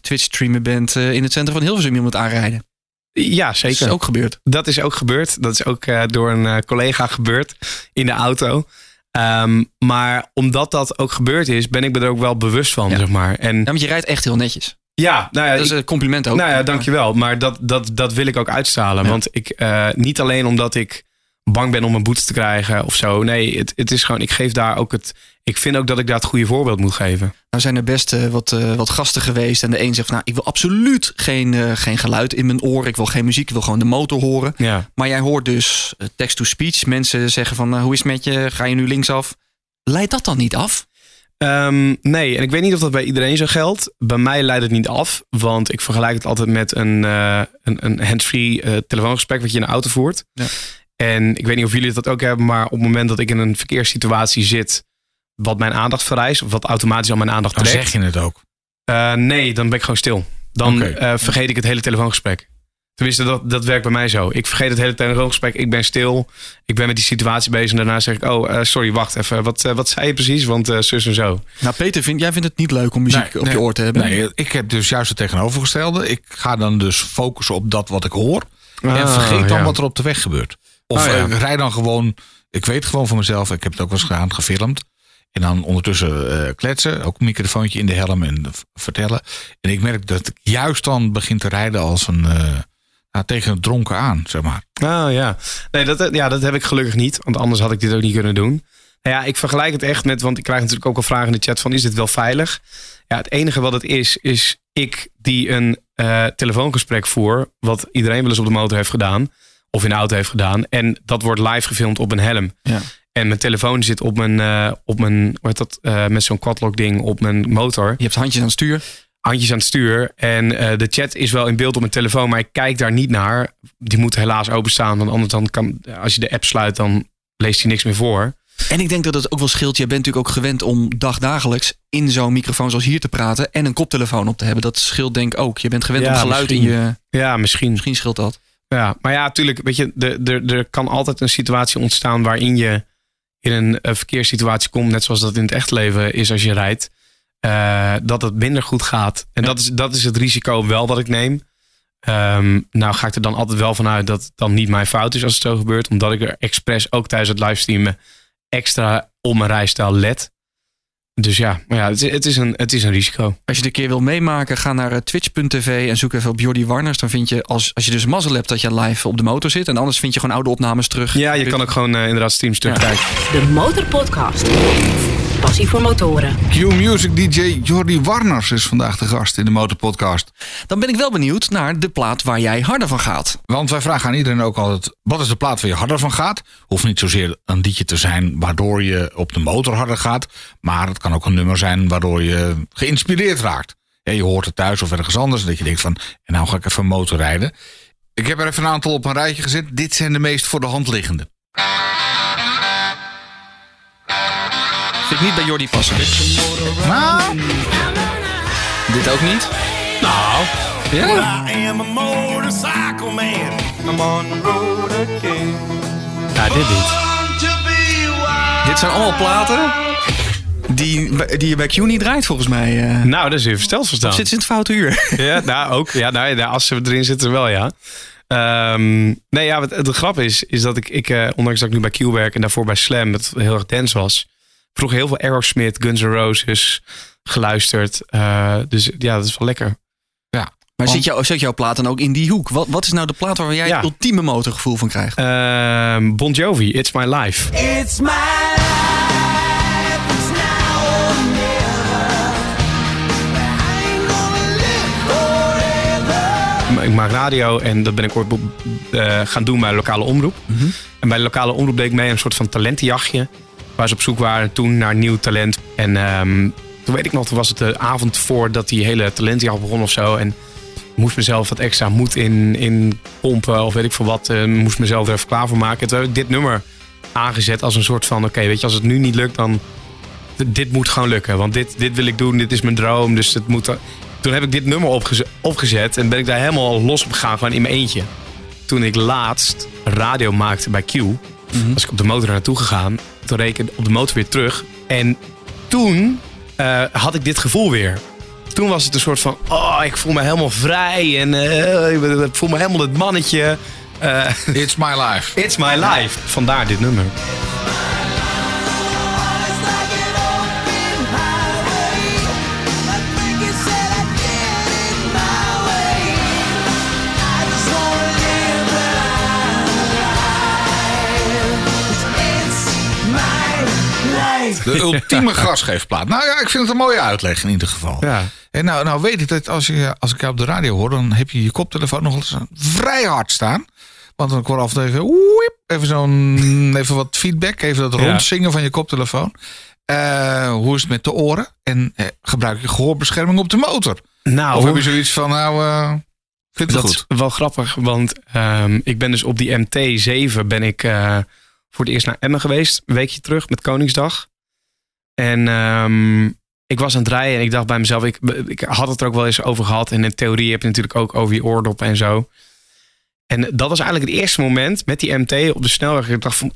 Twitch streamen bent in het centrum van Hilversum iemand aanrijden. Ja, Dat zeker. is ook gebeurd. Dat is ook gebeurd. Dat is ook door een collega gebeurd in de auto. Ehm, maar omdat dat ook gebeurd is, ben ik me er ook wel bewust van, Ja. zeg maar. En Ja, want je rijdt echt heel netjes. Ja, nou ja, Dat is een compliment ook. nou ja, dankjewel. Maar dat, dat, dat wil ik ook uitstralen. Ja. Want ik, eh, niet alleen omdat ik bang ben om een boete te krijgen of zo. Nee, het, het is gewoon, ik geef daar ook het. Ik vind ook dat ik daar het goede voorbeeld moet geven. Nou zijn er best eh, wat, eh, wat gasten geweest. En de een zegt van, nou, ik wil absoluut geen, geen geluid in mijn oren. Ik wil geen muziek, ik wil gewoon de motor horen. Ja. Maar jij hoort dus text-to-speech. Mensen zeggen van, hoe is het met je? Ga je nu linksaf? Leidt dat dan niet af? Ehm, nee, en ik weet niet of dat bij iedereen zo geldt. Bij mij leidt het niet af, want ik vergelijk het altijd met een, eh, een, een hands-free eh, telefoongesprek wat je in de auto voert. Ja. En ik weet niet of jullie dat ook hebben, maar op het moment dat ik in een verkeerssituatie zit, wat mijn aandacht vereist, of wat automatisch al mijn aandacht Dan trekt. zeg je het ook. Eh, nee, dan ben ik gewoon stil. Dan vergeet ik het hele telefoongesprek. Tenminste, dat, dat werkt bij mij zo. Ik vergeet het hele telefoongesprek. Ik ben stil. Ik ben met die situatie bezig. En daarna zeg ik, oh, eh, sorry, wacht even. Wat, eh, wat zei je precies? Want eh, zus en zo. Nou Peter, vind, jij vindt het niet leuk om muziek Nee, op nee. je oor te hebben? Nee, ik heb dus juist het tegenovergestelde. Ik ga dan dus focussen op dat wat ik hoor. en Ah, vergeet dan ja. wat er op de weg gebeurt. Of ja. ik rij dan gewoon... Ik weet gewoon van mezelf. Ik heb het ook wel eens gedaan, gefilmd. En dan ondertussen eh, kletsen. Ook een microfoontje in de helm en vertellen. En ik merk dat ik juist dan begin te rijden als een... eh, nou, tegen een dronken aan, zeg maar. Oh ja. Nee, dat, ja, dat heb ik gelukkig niet. Want anders had ik dit ook niet kunnen doen. Nou ja, ik vergelijk het echt met, want ik krijg natuurlijk ook al vragen in de chat van, is dit wel veilig? Ja, het enige wat het is, is ik die een eh, telefoongesprek voer, wat iedereen wel eens op de motor heeft gedaan, of in de auto heeft gedaan. En dat wordt live gefilmd op een helm. Ja. En mijn telefoon zit op mijn, eh, op mijn hoe heet dat, eh, met zo'n quadlock ding op mijn motor. Je hebt handjes aan het stuur. Handjes aan het stuur. En eh, de chat is wel in beeld op mijn telefoon, maar ik kijk daar niet naar. Die moet helaas openstaan, want anders dan kan, als je de app sluit, dan leest hij niks meer voor. En ik denk dat het ook wel scheelt. Jij bent natuurlijk ook gewend om dagdagelijks in zo'n microfoon zoals hier te praten en een koptelefoon op te hebben. Dat scheelt denk ik ook. Je bent gewend Ja, om geluid in misschien. je. Ja, misschien. Misschien scheelt dat. Ja, maar ja, natuurlijk, weet je, er kan altijd een situatie ontstaan waarin je in een eh, verkeerssituatie komt, net zoals dat in het echt leven is als je rijdt, eh, dat het minder goed gaat. En dat, is, dat is het risico wel dat ik neem. Ehm, nou ga ik er dan altijd wel vanuit dat het dan niet mijn fout is als het zo gebeurt, omdat ik er expres ook tijdens het livestreamen extra op mijn rijstijl let. Dus ja, maar ja het, is, het, is een, het is een risico. Als je het een keer wil meemaken, ga naar eh, twitch.tv en zoek even op Jordi Warners. Dan vind je, als, als je dus mazzel hebt, dat je live op de motor zit. En anders vind je gewoon oude opnames terug. Ja, je kan ook gewoon eh, inderdaad streams terugkijken. De Motorpodcast. Passie voor motoren. Q-Music DJ Jordi Warners is vandaag de gast in de Motorpodcast. Dan ben ik wel benieuwd naar de plaat waar jij harder van gaat. Want wij vragen aan iedereen ook altijd: wat is de plaat waar je harder van gaat? Hoeft niet zozeer een liedje te zijn waardoor je op de motor harder gaat. Maar het kan ook een nummer zijn waardoor je geïnspireerd raakt. Ja, je hoort het thuis of ergens anders. Dat je denkt van, en nou ga ik even motorrijden. Ik heb er even een aantal op een rijtje gezet. Dit zijn de meest voor de hand liggende. Niet bij Jordi passen. Nou, Dit ook niet? Nou, Ja. I am a motorcycle man. I'm on the road again. ja, dit niet. Dit zijn allemaal platen die, die je bij Q niet draait volgens mij. eh. Nou, dat is even versteld verstaan. Zit ze in het foute uur? Ja, nou ook. Ja, nou, ja, als ze erin zitten wel, ja. Ehm, nee, ja, wat, de grap is, is dat ik, ik eh, ondanks dat ik nu bij Q werk en daarvoor bij Slam, dat heel erg dance was, vroeg heel veel Aerosmith, Guns N' Roses geluisterd. Eh, dus ja, dat is wel lekker. Maar zit, jou, zit jouw plaat dan ook in die hoek? Wat, wat is nou de plaat waar jij Ja. het ultieme motorgevoel van krijgt? Ehm, bon Jovi, It's My Life. It's my life. Ik maak radio en dat ben ik ooit eh, gaan doen bij lokale omroep. En bij de lokale omroep deed ik mee aan een soort van talentenjachtje. Waar ze op zoek waren toen naar nieuw talent. En ehm, toen weet ik nog, toen was het de avond voordat die hele talentenjacht begon of zo. En moest mezelf wat extra moed in, in pompen of weet ik veel wat. eh, moest mezelf er even klaar voor maken. Toen heb ik dit nummer aangezet als een soort van... Oké, weet je, als het nu niet lukt, dan... Dit moet gewoon lukken. Want dit, dit wil ik doen, dit is mijn droom. Dus het moet... Toen heb ik dit nummer opgezet, opgezet en ben ik daar helemaal los op gegaan, gewoon in mijn eentje. Toen ik laatst radio maakte bij Q, was ik op de motor naartoe gegaan. Toen reed ik op de motor weer terug. En toen eh, had ik dit gevoel weer. Toen was het een soort van, oh, ik voel me helemaal vrij en eh, ik voel me helemaal het mannetje. Eh, It's my life. it's my life. Vandaar dit nummer. De ultieme gasgeefplaat. Nou ja, ik vind het een mooie uitleg in ieder geval. Ja. En nou, nou weet ik dat als, je, als ik jou op de radio hoor, dan heb je je koptelefoon nog eens vrij hard staan. Want dan kwam af en toe even, wiep, even zo'n, even wat feedback, even dat Ja. rondzingen van je koptelefoon. Eh, hoe is het met de oren? En eh, gebruik je gehoorbescherming op de motor? Nou, Of heb je zoiets van, nou, eh vind het dat goed? is wel grappig, want ehm, ik ben dus op die MT7 ben ik voor het eerst naar Emmen geweest, een weekje terug met Koningsdag. En ehm, ik was aan het rijden en ik dacht bij mezelf, ik, ik had het er ook wel eens over gehad. En in theorie heb je natuurlijk ook over je oordoppen en zo. En dat was eigenlijk het eerste moment met die MT op de snelweg. Ik dacht van,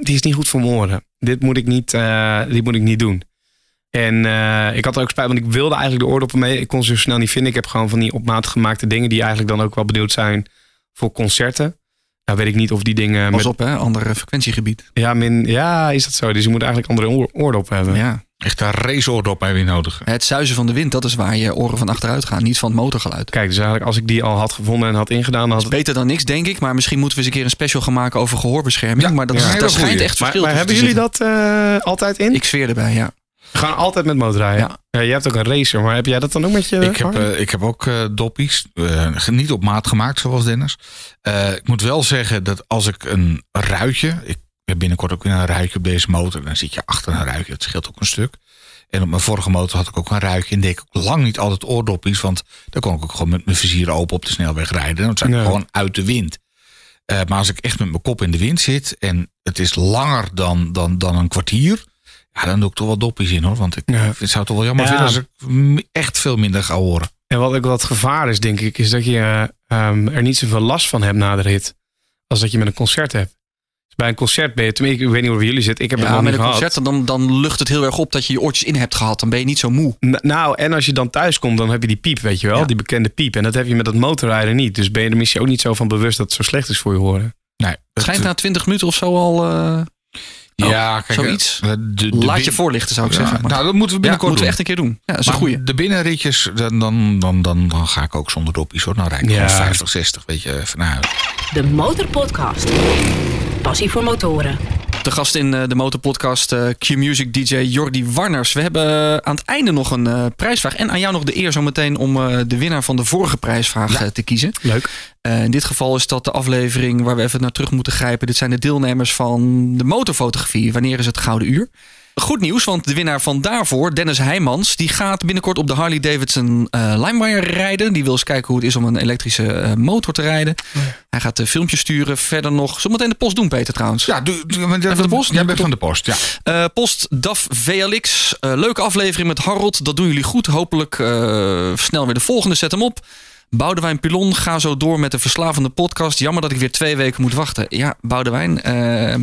die is niet goed voor mijn. Dit moet ik niet, eh, dit moet ik niet doen. En eh, ik had er ook spijt, want ik wilde eigenlijk de oordoppen mee. Ik kon ze zo snel niet vinden. Ik heb gewoon van die op maat gemaakte dingen die eigenlijk dan ook wel bedoeld zijn voor concerten. Nou weet ik niet of die dingen Pas met... op, hè, ander eh, frequentiegebied. Ja, min, ja, is dat zo? Dus je moet eigenlijk andere oor, oordoppen hebben. Ja. Echt een raceoordop heb je nodig. Het zuizen van de wind, dat is waar je oren van achteruit gaan, niet van het motorgeluid. Kijk, dus eigenlijk als ik die al had gevonden en had ingedaan, dan had het... Beter dan niks, denk ik. Maar misschien moeten we eens een keer een special gaan maken over gehoorbescherming. Ja, maar dat, ja, is- daar schijnt echt Maar, verschil maar hebben tussen jullie dat eh, altijd in? Ik zweer erbij, ja. Gaan altijd met motorrijden? Ja. Ja. jij hebt ook een racer, maar heb jij dat dan ook met je Ik heb, eh, ik heb ook eh, doppies. eh, niet op maat gemaakt, zoals Dennis. Ik moet wel zeggen dat als ik een ruitje. Ik heb binnenkort ook weer een ruitje op deze motor. Dan zit je achter een ruitje. Dat scheelt ook een stuk. En op mijn vorige motor had ik ook een ruitje. En deed ik ook lang niet altijd oordoppies. Want dan kon ik ook gewoon met mijn vizier open op de snelweg rijden. Dan zijn gewoon uit de wind. Maar als ik echt met mijn kop in de wind zit. En het is langer dan, dan, dan een kwartier. Ja, dan doe ik toch wel doppies in hoor. Want ik Ja. zou het toch wel jammer Ja. vinden als ik echt veel minder ga horen. En wat ook wat gevaar is, denk ik, is dat je ehm, er niet zoveel last van hebt na de rit. Als dat je met een concert hebt. Dus bij een concert ben je, tenminste, ik weet niet hoe jullie zit. Ik heb het nog met niet een gehad. concert, dan, dan lucht het heel erg op dat je je oortjes in hebt gehad. Dan ben je niet zo moe. N- Nou, en als je dan thuis komt, dan heb je die piep, weet je wel. Ja. Die bekende piep. En dat heb je met dat motorrijden niet. Dus ben je er misschien ook niet zo van bewust dat het zo slecht is voor je horen. Nee, Het het- schijnt na 20 minuten of zo al... eh, ja, kijk, zoiets. eh, De, de laat je voorlichten, zou ik Ja, zeggen. Maar, nou, dat moeten we ja, binnenkort moeten we doen. echt een keer doen. Ja, dat is een Maar goeie. De binnenritjes, dan, dan, dan, dan, dan ga ik ook zonder doppies hoor. Dan rijd ik Ja. gewoon 50, 60, weet je, huis. De Motorpodcast. Passie voor motoren. De gast in eh, de motorpodcast eh, Q-Music DJ Jordi Warners. We hebben eh, aan het einde nog een eh, prijsvraag. En aan jou nog de eer zometeen om eh, de winnaar van de vorige prijsvraag te kiezen. Leuk. Eh, in dit geval is dat de aflevering waar we even naar terug moeten grijpen. Dit zijn de deelnemers van de motorfotografie. Wanneer is het Gouden Uur? Goed nieuws, want de winnaar van daarvoor, Dennis Heijmans... die gaat binnenkort op de Harley Davidson eh LimeWire rijden. Die wil eens kijken hoe het is om een elektrische eh, motor te rijden. Hij gaat de filmpjes sturen. Verder nog... Zullen we meteen de post doen, Peter, trouwens? Ja, doe, de post? Jij bent van de post, ja. Eh, post DAF VLX. Eh, leuke aflevering met Harold. Dat doen jullie goed. Hopelijk eh, snel weer de volgende. Zet hem op. Boudewijn Pilon, ga zo door met de verslavende podcast. Jammer dat ik weer twee weken moet wachten. Ja, Boudewijn. eh,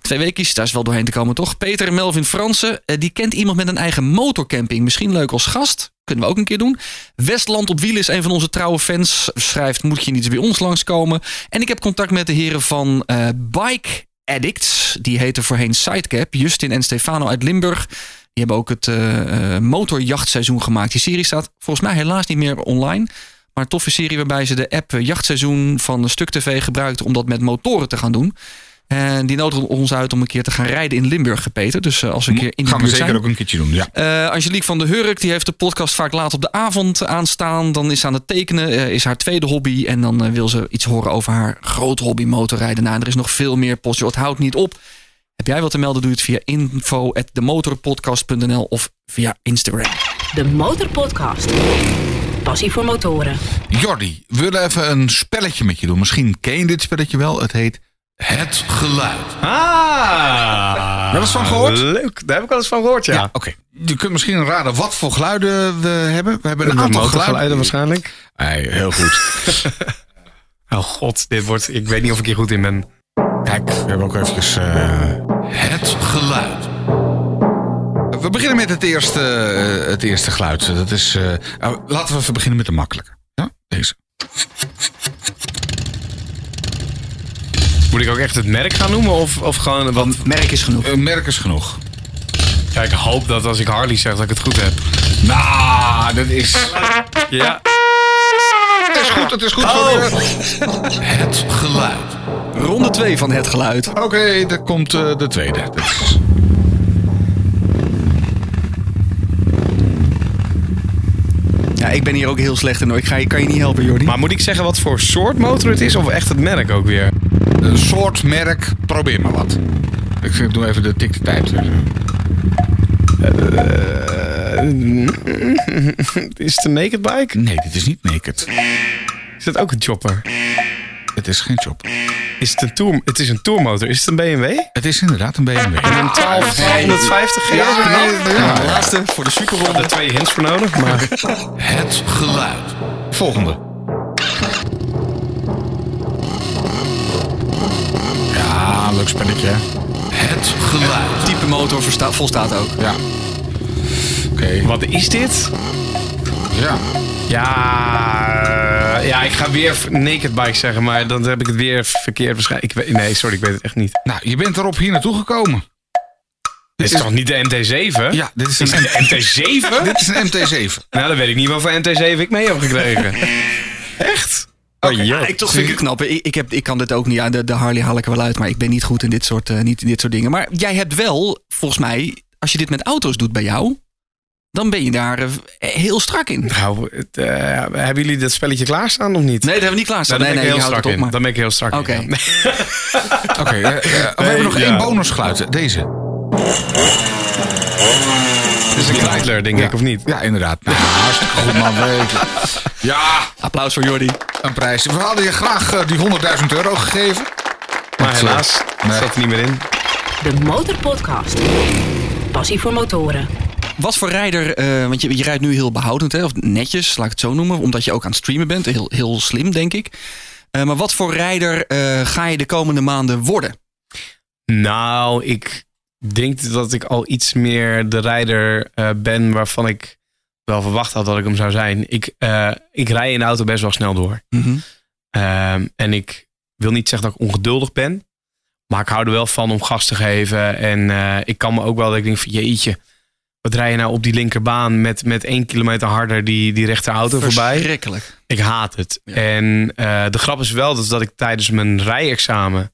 twee weekjes, daar is wel doorheen te komen, toch? Peter en Melvin Fransen, eh, die kent iemand met een eigen motorcamping. Misschien leuk als gast. Kunnen we ook een keer doen. Westland op wielen is een van onze trouwe fans. Schrijft, moet je niet bij ons langskomen? En ik heb contact met de heren van eh, Bike Addicts. Die heten voorheen Sidecap. Justin en Stefano uit Limburg. Die hebben ook het motorjachtseizoen gemaakt. Die serie staat volgens mij helaas niet meer online. Maar een toffe serie waarbij ze de app Jachtseizoen van Stuk TV gebruikten om dat met motoren te gaan doen. En die nodigden ons uit om een keer te gaan rijden in Limburg, Peter. Dus eh, als we een keer in de Gaan we zeker zijn. ook een keertje doen, ja. Eh, Angelique van der Hurk die heeft de podcast vaak laat op de avond aanstaan. Dan is ze aan het tekenen, eh, is haar tweede hobby. En dan eh, wil ze iets horen over haar grote hobby motorrijden. Nou, en er is nog veel meer post. Joh, Het houdt niet op. Heb jij wat te melden, doe je het via info.demotorpodcast.nl of via Instagram. De Motorpodcast. Passie voor motoren. Jordi, we willen even een spelletje met je doen. Misschien ken je dit spelletje wel. Het heet Het Geluid. Ah! Wel eens van gehoord? Leuk, daar heb ik wel eens van gehoord, ja. Oké. Je kunt misschien raden wat voor geluiden we hebben. We hebben een De aantal motorgeluiden geluiden. waarschijnlijk. Nee, heel goed. Oh god, dit wordt... Ik weet niet of ik hier goed in ben. Kijk, we hebben ook eventjes eh, het geluid. We beginnen met het eerste, eh, het eerste geluid. Dat is, eh, nou, laten we even beginnen met de makkelijke. Ja, deze. Moet ik ook echt het merk gaan noemen? Of, of gewoon... Want Merk is genoeg. Een merk is genoeg. ja, ik hoop dat als ik Harley zeg dat ik het goed heb. Nou, dat is... Ja. Het is goed, het is goed voor de- Het geluid. Ronde 2 van het geluid. Oké, daar komt eh, de tweede. Dat is- ik ben hier ook heel slecht in hoor. Ik ga, kan je niet helpen, Jordi. Maar moet ik zeggen wat voor soort motor het is? Of echt het merk ook weer? Een soort merk, probeer maar wat. Ik doe even de tik de tijd. Is het een naked bike? Nee, dit is niet naked. Is dat ook een chopper? Het is geen job. Is het een tour? Het is een tourmotor. Is het een BMW? Het is inderdaad een BMW. Een 1250 GS? Ja, ja, de laatste voor de superronde. er twee hints voor nodig, maar... Het geluid. Volgende. Ja, leuk spelletje. hè? Het geluid. Type motor versta- volstaat ook. Ja. Oké. Wat is dit? Ja. Ja, ja, ik ga weer naked bike zeggen, maar dan heb ik het weer verkeerd waarschijnlijk. Ik weet, nee, sorry, ik weet het echt niet. Nou, je bent erop hier naartoe gekomen. Dit is toch niet de MT-7? Ja, dit is Is een, het een MT-7? dit is een MT7. Nou, dan weet ik niet wat voor MT-7 ik mee heb gekregen. Echt? Oh, Ja, ik toch vind ik het knap. Ik, ik, heb, ik kan dit ook niet. Ja, de, de Harley haal ik er wel uit, maar ik ben niet goed in dit soort, eh, niet in dit soort dingen. Maar jij hebt wel, volgens mij, als je dit met auto's doet bij jou, dan ben je daar eh, heel strak in. Nee, Nou, het, eh, hebben jullie dat spelletje klaarstaan of niet? dat hebben we niet klaarstaan. Nou, dan nee, ben nee, je heel strak het op. in. Maar... Dan ben ik heel strak Oké. in. ja. Oké, eh, we hebben nog ja. één bonusgeluid. Deze. Het is een Kreidler, denk ik, of niet? Ja, inderdaad. Nou, hartstikke goed, man. Ja, Applaus voor Jordi. een prijs. We hadden je graag die 100.000 euro gegeven. Maar helaas, Nee. zat er niet meer in. De Motorpodcast. Passie voor motoren. Wat voor rijder, eh, want je, je rijdt nu heel behoudend, hè, of netjes, laat ik het zo noemen, omdat je ook aan het streamen bent. Heel, heel slim, denk ik. Eh, maar wat voor rijder eh, ga je de komende maanden worden? Nou, ik denk dat ik al iets meer de rijder ben waarvan ik wel verwacht had dat ik hem zou zijn. Ik, ik rij in de auto best wel snel door. Ehm, en ik wil niet zeggen dat ik ongeduldig ben. Maar ik hou er wel van om gas te geven. En ik kan me ook wel dat ik denk van jeetje. Wat rij je nou op die linkerbaan met, met één kilometer harder die, die rechter auto voorbij? Verschrikkelijk. Ik haat het. Ja. En eh, de grap is wel dat, dat ik tijdens mijn rijexamen...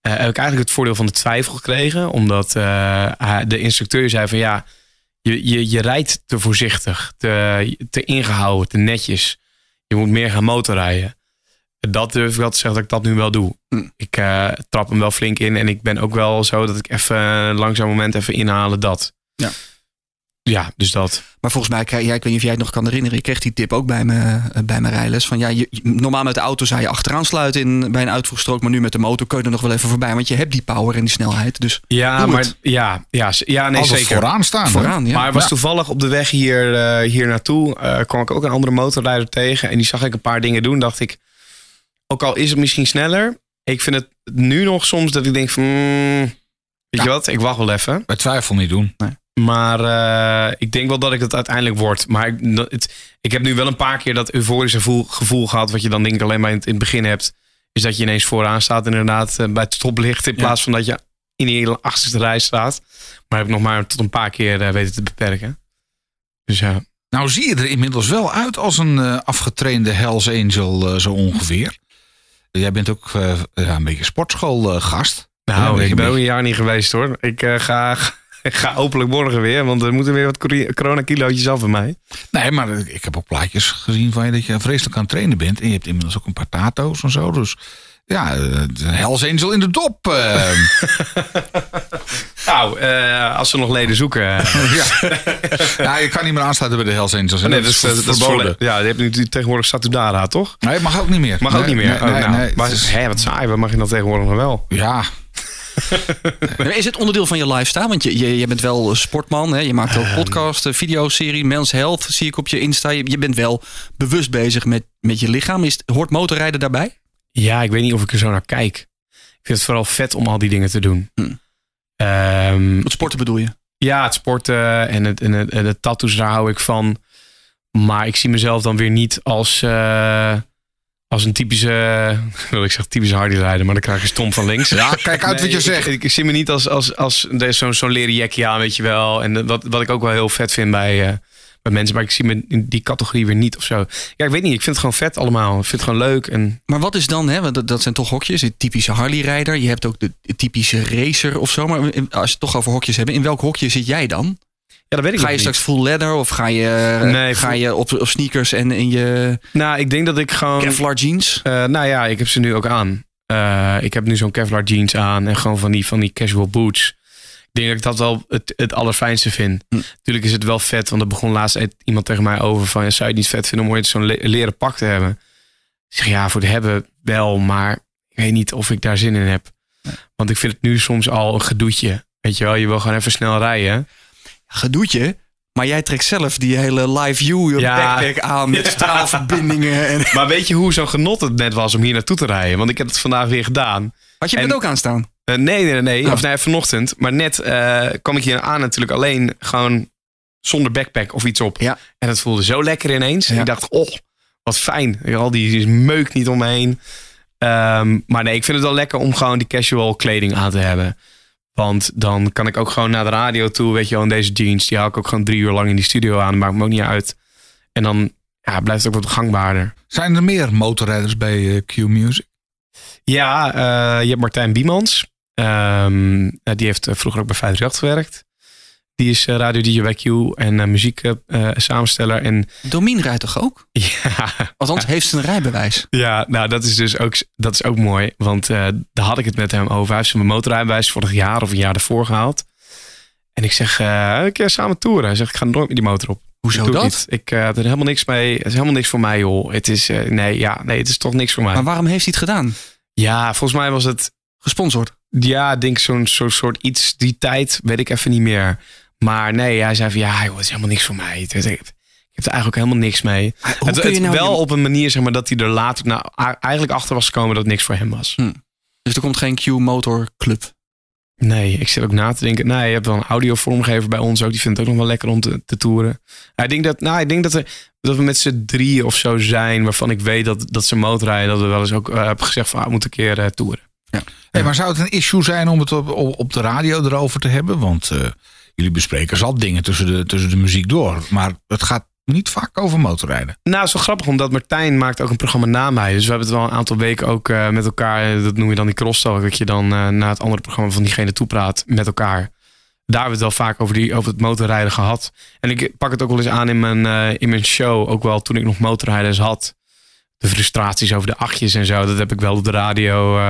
eh, heb ik eigenlijk het voordeel van de twijfel gekregen. Omdat eh, de instructeur zei van ja... Je, je, je rijdt te voorzichtig, te, te ingehouden, te netjes. Je moet meer gaan motorrijden. Dat durf ik wel te zeggen dat ik dat nu wel doe. Hm. Ik trap hem wel flink in. En ik ben ook wel zo dat ik even langzaam moment even inhalen dat. Ja. Ja, dus dat. Maar volgens mij, ja, ik weet niet of jij het nog kan herinneren. Ik kreeg die tip ook bij, me, eh, bij mijn rijles. Van, ja, je, normaal met de auto zou je achteraan sluiten in, bij een uitvoegstrook. Maar nu met de motor kun je er nog wel even voorbij. Want je hebt die power en die snelheid. Dus Ja, maar het. ja, ja, ja, nee, zeker. vooraan staan. hè? vooraan, ja. Maar het was Ja. toevallig op de weg hier, eh, hier naartoe. eh, kwam ik ook een andere motorrijder tegen. En die zag ik een paar dingen doen. Dacht ik, ook al is het misschien sneller. Ik vind het nu nog soms dat ik denk van... mm, weet Ja. je wat, ik wacht wel even. Bij twijfel niet doen. Maar eh, ik denk wel dat ik het uiteindelijk word. Maar ik, dat- het, ik heb nu wel een paar keer dat euforische gevoel, gevoel gehad. Wat je dan denk ik alleen maar in het, in het begin hebt. Is dat je ineens vooraan staat inderdaad eh, bij het stoplicht. In Ja. plaats van dat je in die hele achterste rij staat. Maar heb ik nog maar tot een paar keer eh, weten te beperken. Dus ja. Nou zie je er inmiddels wel uit als een afgetrainde Hells Angel zo ongeveer. Jij bent ook een beetje sportschoolgast. Nou, ik ben een ook een jaar niet geweest hoor. Ik ga, ik ga openlijk morgen weer. Want er moeten weer wat corona-kilootjes af van mij. Nee, maar ik heb ook plaatjes gezien van je dat je vreselijk aan het trainen bent. En je hebt inmiddels ook een paar tato's en zo. Dus ja, eh, een Hells Angel in de dop. eh. Nou, eh, als ze nog leden zoeken. ja. ja, je kan niet meer aansluiten bij de Hells Angels. Nee, dat is dat is, dat is verboden. Ja, je hebt nu tegenwoordig Satudara, toch? Nee, mag ook niet meer. Mag ook niet meer. Nee, Oh, nee, nou, nee, maar is- hè, wat saai, wat mag je dan tegenwoordig nog wel? ja, Is het onderdeel van je lifestyle? Want je, je, je bent wel sportman, hè? je maakt ook podcasts, videoserie, Men's Health zie ik op je Insta. Je, je bent wel bewust bezig met, met je lichaam. Is, het- hoort motorrijden daarbij? Ja, ik weet niet of ik er zo naar kijk. Ik vind het vooral vet om al die dingen te doen. Hm. Ehm, Wat sporten bedoel je? ja, het sporten en het, en, het, en het tattoos, daar hou ik van. Maar ik zie mezelf dan weer niet als, eh, als een typische, wil ik zeggen, typische Hardy-rijder. Maar dan krijg je stom van links. ja, kijk uit wat je zegt. Ik, ik, zie me niet als, als, als zo'n zo'n leren jackie aan, weet je wel. En wat, wat ik ook wel heel vet vind bij, eh, bij mensen. Maar ik zie me in die categorie weer niet of zo. Ja, ik weet niet. Ik vind het gewoon vet allemaal. Ik vind het gewoon leuk. En Maar wat is dan, hè, want dat, dat zijn toch hokjes, de typische Harley-rijder. Je hebt ook de, de typische racer of zo. Maar als je het toch over hokjes hebben, in welk hokje zit jij dan? Ja, dat weet ik Ga je niet. straks full leather of ga je, Nee, ga je op, op sneakers en in je Nou, ik denk dat ik gewoon... Kevlar jeans? Eh, nou ja, ik heb ze nu ook aan. Eh, ik heb nu zo'n Kevlar jeans aan en gewoon van die, van die casual boots. Ik denk dat ik dat wel het, het allerfijnste vind. Hm. Natuurlijk is het wel vet, want er begon laatst e- iemand tegen mij over van... zou je het niet vet vinden om ooit zo'n le- leren pak te hebben? Ik zeg ja, voor het hebben wel, maar ik weet niet of ik daar zin in heb. Want ik vind het nu soms al een gedoetje. Weet je wel, je wil gewoon even snel rijden. Gedoetje. Maar jij trekt zelf die hele live view Ja. backpack aan met straalverbindingen. En... Maar weet je hoe zo'n genot het net was om hier naartoe te rijden? Want ik heb het vandaag weer gedaan. Had je En- het ook aanstaan? Eh, nee, nee, nee. Oh. Of nee, vanochtend. Maar net eh, kwam ik hier aan natuurlijk alleen gewoon zonder backpack of iets op. Ja. En het voelde zo lekker ineens. En ik dacht, oh, wat fijn. Al die meuk niet om me heen. Ehm, maar nee, ik vind het wel lekker om gewoon die casual kleding aan te hebben. Want dan kan ik ook gewoon naar de radio toe. Weet je wel, in deze jeans. Die hou ik ook gewoon drie uur lang in die studio aan. Maakt me ook niet uit. En dan ja, blijft het ook wat gangbaarder. Zijn er meer motorrijders bij eh, Q Music? Ja, eh, je hebt Martijn Biemans. Ehm, eh, die heeft vroeger ook bij 538 gewerkt. Die is eh, radio DJ bij Q en eh, muziek eh, samensteller. En Domien rijdt toch ook? ja, Althans, heeft ze een rijbewijs. ja, nou dat is dus ook, dat is ook mooi. Want daar had ik het met hem over. Hij heeft zijn motorrijbewijs vorig jaar of een jaar ervoor gehaald. En ik zeg, een keer samen toeren. Hij zegt, ik ga nooit met die motor op. Hoezo ik dat? niet. Ik heb er helemaal niks mee. Het is helemaal niks voor mij, joh. Het is, nee, ja, nee, het is toch niks voor mij. Maar waarom heeft hij het gedaan? Ja, volgens mij was het Gesponsord. Ja, ik denk zo'n zo'n soort iets die tijd, weet ik even niet meer. Maar nee, hij zei van ja, joh, het is helemaal niks voor mij. Ik heb er eigenlijk ook helemaal niks mee. Hoe het kun je het nou wel je- op een manier zeg maar dat hij er later nou, eigenlijk achter was gekomen dat het niks voor hem was. Dus er komt geen Q-motor club. Nee, ik zit ook na te denken. Nee, je hebt wel een audiovormgever bij ons ook. Die vindt het ook nog wel lekker om te, te toeren. Ja, ik denk dat, nou, ik denk dat, er, dat we met z'n drieën of zo zijn. Waarvan ik weet dat, dat ze motorrijden. Dat we wel eens ook eh, hebben gezegd van ah, we moeten een keer eh, toeren. Hey, maar zou het een issue zijn om het op, op, op de radio erover te hebben? Want eh, jullie bespreken zal dingen tussen de, tussen de muziek door. Maar het gaat niet vaak over motorrijden. Nou, het is wel grappig, omdat Martijn maakt ook een programma na mij. Dus we hebben het wel een aantal weken ook eh, met elkaar, eh, dat noem je dan die crosstalk, dat je dan eh, na het andere programma van diegene toepraat met elkaar. Daar hebben we het wel vaak over, die, over het motorrijden gehad. En ik pak het ook wel eens aan in mijn, in mijn show, ook wel toen ik nog motorrijders had. De frustraties over de achtjes en zo, dat heb ik wel op de radio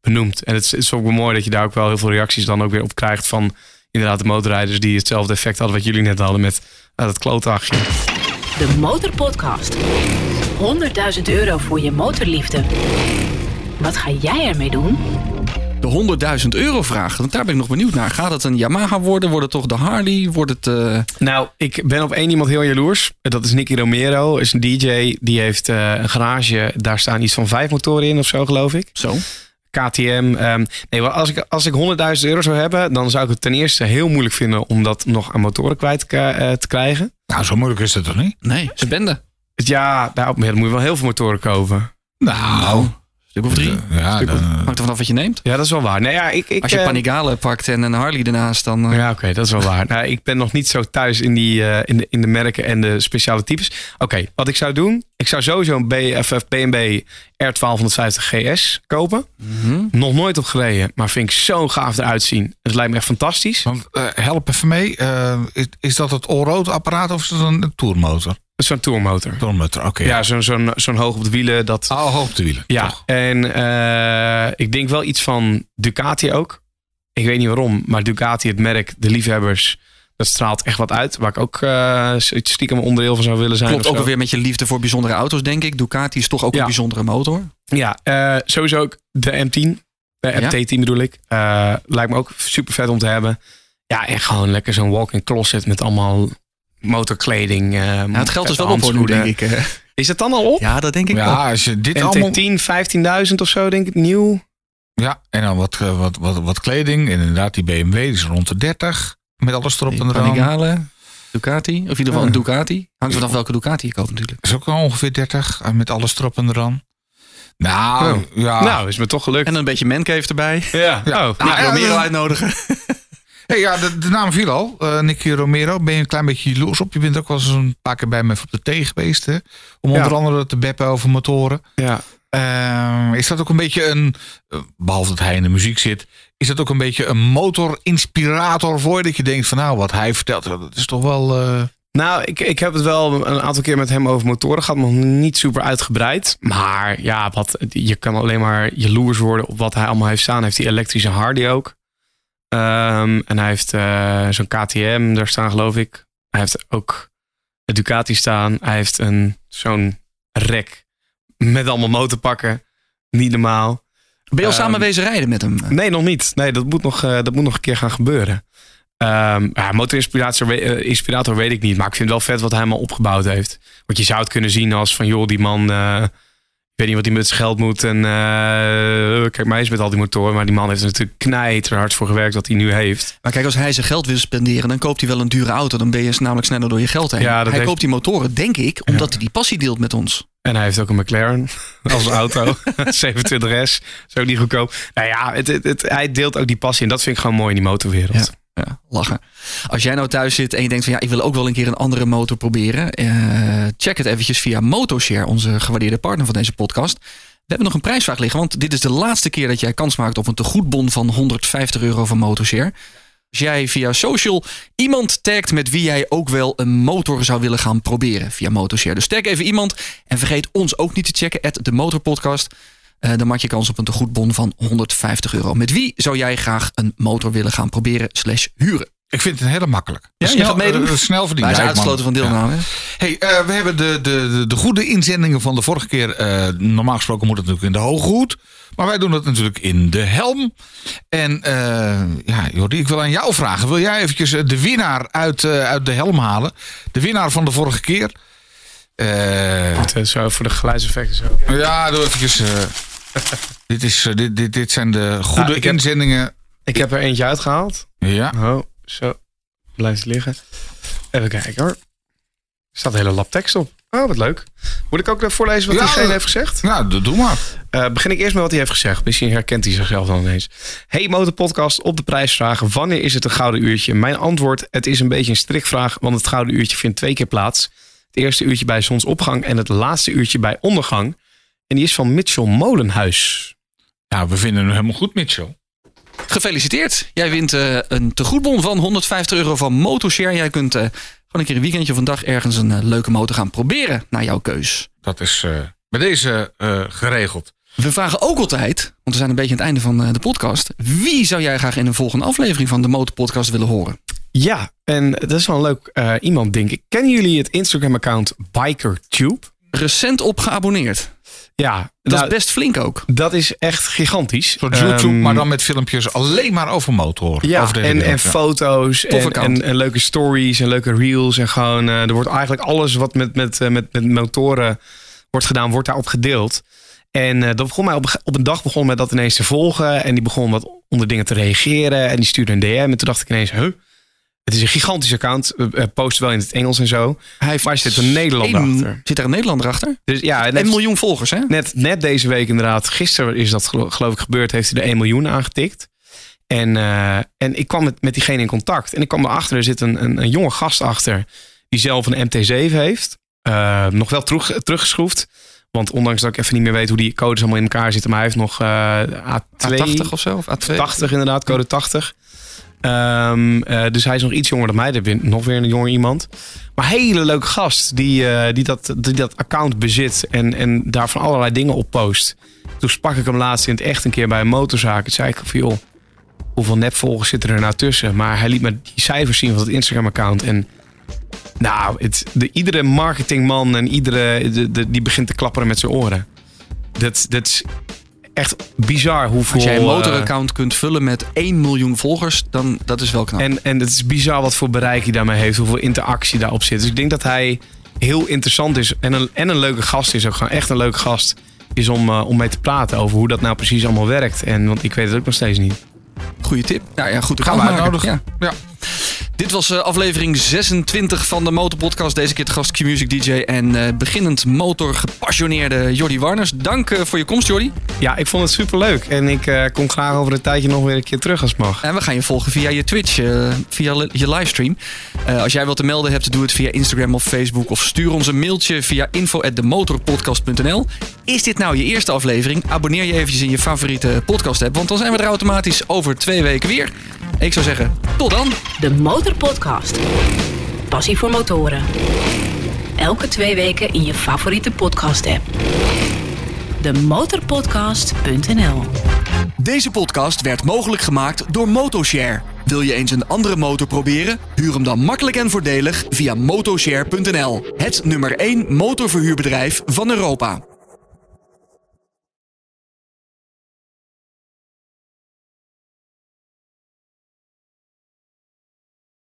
benoemd. En het het is ook wel mooi dat je daar ook wel heel veel reacties dan ook weer op krijgt van inderdaad de motorrijders die hetzelfde effect hadden wat jullie net hadden met eh, dat klootachje. De Motorpodcast. 100.000 euro voor je motorliefde. Wat ga jij ermee doen? De 100.000 euro vraag. Want daar ben ik nog benieuwd naar. Gaat het een Yamaha worden? Wordt het toch de Harley? Wordt het... eh, Nou, ik ben op één iemand heel jaloers. Dat is Nicky Romero. Is een DJ. Die heeft eh, een garage. Daar staan iets van vijf motoren in of zo, geloof ik. Zo. KTM. ehm, nee, als ik, als ik 100.000 euro zou hebben, dan zou ik het ten eerste heel moeilijk vinden om dat nog aan motoren kwijt te, eh, te krijgen. Nou, zo moeilijk is het toch niet? Nee, ze bende. Dus ja, nou, dan moet je wel heel veel motoren kopen. Nou, Stuk of drie. ja, dan, eh, Hangt er vanaf wat je neemt. Ja, dat is wel waar. Nee, ja, ik, ik, Als je eh, Panigale pakt en een Harley ernaast, dan... eh, Ja, oké, dat is wel waar. Nou, ik ben nog niet zo thuis in, die, eh, in, de, in de merken en de speciale types. Oké, wat ik zou doen, ik zou sowieso een BFF BMW R1250 GS kopen. mhm. Nog nooit op gereden, maar vind ik zo gaaf eruit zien. Het lijkt me echt fantastisch. want eh, help even mee. eh, is, is dat het allroad apparaat of is dat een tourmotor? Zo'n tourmotor. Tourmotor, oké. Ja, zo'n zo'n zo'n hoog op de wielen. Dat, Oh, hoog op de wielen. ja, toch? en eh, ik denk wel iets van Ducati ook. Ik weet niet waarom, maar Ducati, het merk, de liefhebbers, dat straalt echt wat uit. Waar ik ook eh, stiekem onderdeel van zou willen zijn. Klopt ook alweer met je liefde voor bijzondere auto's, denk ik. Ducati is toch ook Ja. een bijzondere motor. Ja, eh, sowieso ook de M10. De Ja? MT10 bedoel ik. Eh, lijkt me ook super vet om te hebben. Ja, en gewoon lekker zo'n walk-in closet met allemaal motorkleding. eh, Ja, het geld is wel op, hoor, nu, denk ik. eh. Is het dan al op? Ja, dat denk ik wel. Ja, als je dit allemaal... MT10, 15.000 of zo, denk ik, nieuw. Ja, en dan wat, eh, wat, wat, wat kleding. En inderdaad, die BMW die is rond de 30. Met alles erop en eraan. Panigale, Ducati. Of in ieder geval Ja. een Ducati. Hangt vanaf welke Ducati je koopt natuurlijk. Is ook wel ongeveer 30. eh, Met alles erop en eraan. Nou, Oh. ja. Nou, is me toch gelukt. En een beetje mancave erbij. ja. Ja. Oh, Nou, ja, Romero dat- uitnodigen. Hey, ja, de, de naam viel al. Eh Nicky Romero. Ben je een klein beetje jaloers op? Je bent ook wel eens een paar keer bij me op de thee geweest. Hè? Om Ja. onder andere te beppen over motoren. ja. Eh, is dat ook een beetje een, eh, behalve dat hij in de muziek zit, is dat ook een beetje een motorinspirator voor je? Dat je denkt van nou, wat hij vertelt, dat is toch wel... eh, Nou, ik, ik heb het wel een aantal keer met hem over motoren gehad, nog niet super uitgebreid. Maar ja, wat, je kan alleen maar jaloers worden op wat hij allemaal heeft staan. Heeft die elektrische Hardy ook. Ehm, en hij heeft eh, zo'n KTM daar staan, geloof ik. Hij heeft ook een Ducati staan. Hij heeft een zo'n rek met allemaal motorpakken. Niet normaal. Ben je al Ehm, samen wezen rijden met hem? Nee, nog niet. Nee, dat moet nog, eh, dat moet nog een keer gaan gebeuren. Ehm ja, motorinspirator eh, inspirator weet ik niet. Maar ik vind het wel vet wat hij allemaal opgebouwd heeft. Want je zou het kunnen zien als van... joh, die man... weet niet wat hij met zijn geld moet. En eh, kijk, mij is met al die motoren. Maar die man heeft er natuurlijk knijter hard voor gewerkt wat hij nu heeft. Maar kijk, als hij zijn geld wil spenderen, dan koopt hij wel een dure auto. Dan ben je namelijk sneller door je geld heen. Ja, hij heeft- koopt die motoren, denk ik, omdat hij die passie deelt met ons. En hij heeft ook een McLaren als auto. 27S. Zo niet goedkoop. Nou ja, het, het, het- hij deelt ook die passie. En dat vind ik gewoon mooi in die motorwereld. Ja. Ja, lachen. Als jij nou thuis zit en je denkt van ja, ik wil ook wel een keer een andere motor proberen. eh, check het eventjes via Motoshare, onze gewaardeerde partner van deze podcast. We hebben nog een prijsvraag liggen, want dit is de laatste keer dat jij kans maakt op een tegoedbon van 150 euro van Motoshare. Als jij via social iemand tagt met wie jij ook wel een motor zou willen gaan proberen via Motoshare. Dus tag even iemand en vergeet ons ook niet te checken, at de Motorpodcast. Eh, dan maak je kans op een tegoedbon van 150 euro. Met wie zou jij graag een motor willen gaan proberen slash huren? ik vind het heel makkelijk. Ja, je snel, gaat meedoen? eh, snel verdienen. Wij uitgesloten van deelname. Hey, eh, we hebben de, de, de, de goede inzendingen van de vorige keer. eh, normaal gesproken moet het natuurlijk in de hoge hoed. Maar wij doen het natuurlijk in de helm. En eh, ja, Jordi, ik wil aan jou vragen. Wil jij eventjes eh, de winnaar uit, eh, uit de helm halen? De winnaar van de vorige keer. Eh, Het, eh, Zo voor de geluidseffecten zo. ja, doe eventjes. Eh, dit, is, eh, dit, dit, dit zijn de goede ik heb- inzendingen. Ik heb er eentje uitgehaald. Ja. Oh, zo. Blijft liggen. Even kijken hoor. Er staat een hele lap tekst op. Oh, wat leuk. Moet ik ook voorlezen wat Ja, diegene eh, heeft gezegd? Nou, doe- doe maar. Eh, begin ik eerst met wat hij heeft gezegd. Misschien herkent hij zichzelf dan ineens. Hey Motorpodcast, op de prijsvraag. Wanneer is het een gouden uurtje? Mijn antwoord, het is een beetje een strikvraag. Want het gouden uurtje vindt twee keer plaats. Het eerste uurtje bij zonsopgang en het laatste uurtje bij ondergang. En die is van Mitchell Molenhuis. Nou, we vinden hem helemaal goed, Mitchell. Gefeliciteerd. Jij wint eh, een tegoedbon van 150 euro van Motoshare. Jij kunt eh, gewoon een keer een weekendje of een dag ergens een eh, leuke motor gaan proberen naar jouw keus. Dat is eh, bij deze eh, geregeld. We vragen ook altijd, want we zijn een beetje aan het einde van eh, de podcast. Wie zou jij graag in een volgende aflevering van de Motorpodcast willen horen? Ja, en dat is wel een leuk eh, iemand, denk ik. Kennen jullie het Instagram-account BikerTube? Recent op geabonneerd. Ja, Dat nou, is best flink ook. dat is echt gigantisch. Zo'n YouTube, Ehm, maar dan met filmpjes alleen maar over motoren. Ja, over de hele en, en foto's en, en, en leuke stories en leuke reels. En gewoon, eh, er wordt eigenlijk alles wat met, met, eh, met, met motoren wordt gedaan, wordt daarop gedeeld. En eh, dat begon mij op, op een dag begon mij dat ineens te volgen. En die begon wat onder dingen te reageren. En die stuurde een DM. En toen dacht ik ineens, huh? Het is een gigantisch account. Uh, post wel in het Engels en zo. Hij heeft Maar zit een Nederlander achter. Zit er een Nederlander achter? Dus ja, Een miljoen volgers, hè? net, net deze week inderdaad. Gisteren is dat gelo- geloof ik gebeurd. Heeft hij er 1 miljoen aangetikt. En, eh, en ik kwam met, met diegene in contact. En ik kwam erachter, er zit een, een, een jonge gast achter. Die zelf een MT7 heeft. Eh, nog wel terug, teruggeschroefd. Want ondanks dat ik even niet meer weet hoe die codes allemaal in elkaar zitten. Maar hij heeft nog eh A2. A80 of zo? Of A2? 80 inderdaad, code 80. Ehm, eh, dus hij is nog iets jonger dan mij. Er is nog weer een jonger iemand. Maar hele leuke gast die, eh, die, dat, die dat account bezit en, en daar van allerlei dingen op post. Toen sprak ik hem laatst in het echt een keer bij een motorzaak. Toen zei ik van joh, hoeveel nepvolgers zitten er nou tussen. Maar hij liet me die cijfers zien van het Instagram-account. En nou, het, de, iedere marketingman en iedere, de, de- die begint te klapperen met zijn oren. Dat, dat is echt bizar hoeveel... Als jij een eh, motoraccount kunt vullen met 1 miljoen volgers, dan dat is wel knap. En, en het is bizar wat voor bereik hij daarmee heeft, hoeveel interactie daarop zit. Dus ik denk dat hij heel interessant is en een, en een leuke gast is. Ook gewoon echt een leuke gast is om, eh, om mee te praten over hoe dat nou precies allemaal werkt. En, want ik weet het ook nog steeds niet. Goeie tip. Nou ja, goed. Gaan we uitnodigen. Ja. Ja. Dit was eh, aflevering 26 van de Motorpodcast. Deze keer de gast Q-Music DJ en eh, beginnend motorgepassioneerde Jordi Warners. Dank eh, voor je komst, Jordi. Ja, ik vond het super leuk. En ik eh, kom graag over een tijdje nog weer een keer terug als het mag. En we gaan je volgen via je Twitch, eh, via je livestream. Eh, als jij wat te melden hebt, doe het via Instagram of Facebook. Of stuur ons een mailtje via info.demotorpodcast.nl. Is dit nou je eerste aflevering? Abonneer je eventjes in je favoriete podcast app. Want dan zijn we er automatisch over twee weken weer. Ik zou zeggen, tot dan. De Motorpodcast. Passie voor motoren. Elke twee weken in je favoriete podcast-app. Demotorpodcast.nl Deze podcast werd mogelijk gemaakt door Motoshare. Wil je eens een andere motor proberen? Huur hem dan makkelijk en voordelig via motoshare.nl. Het nummer 1 motorverhuurbedrijf van Europa.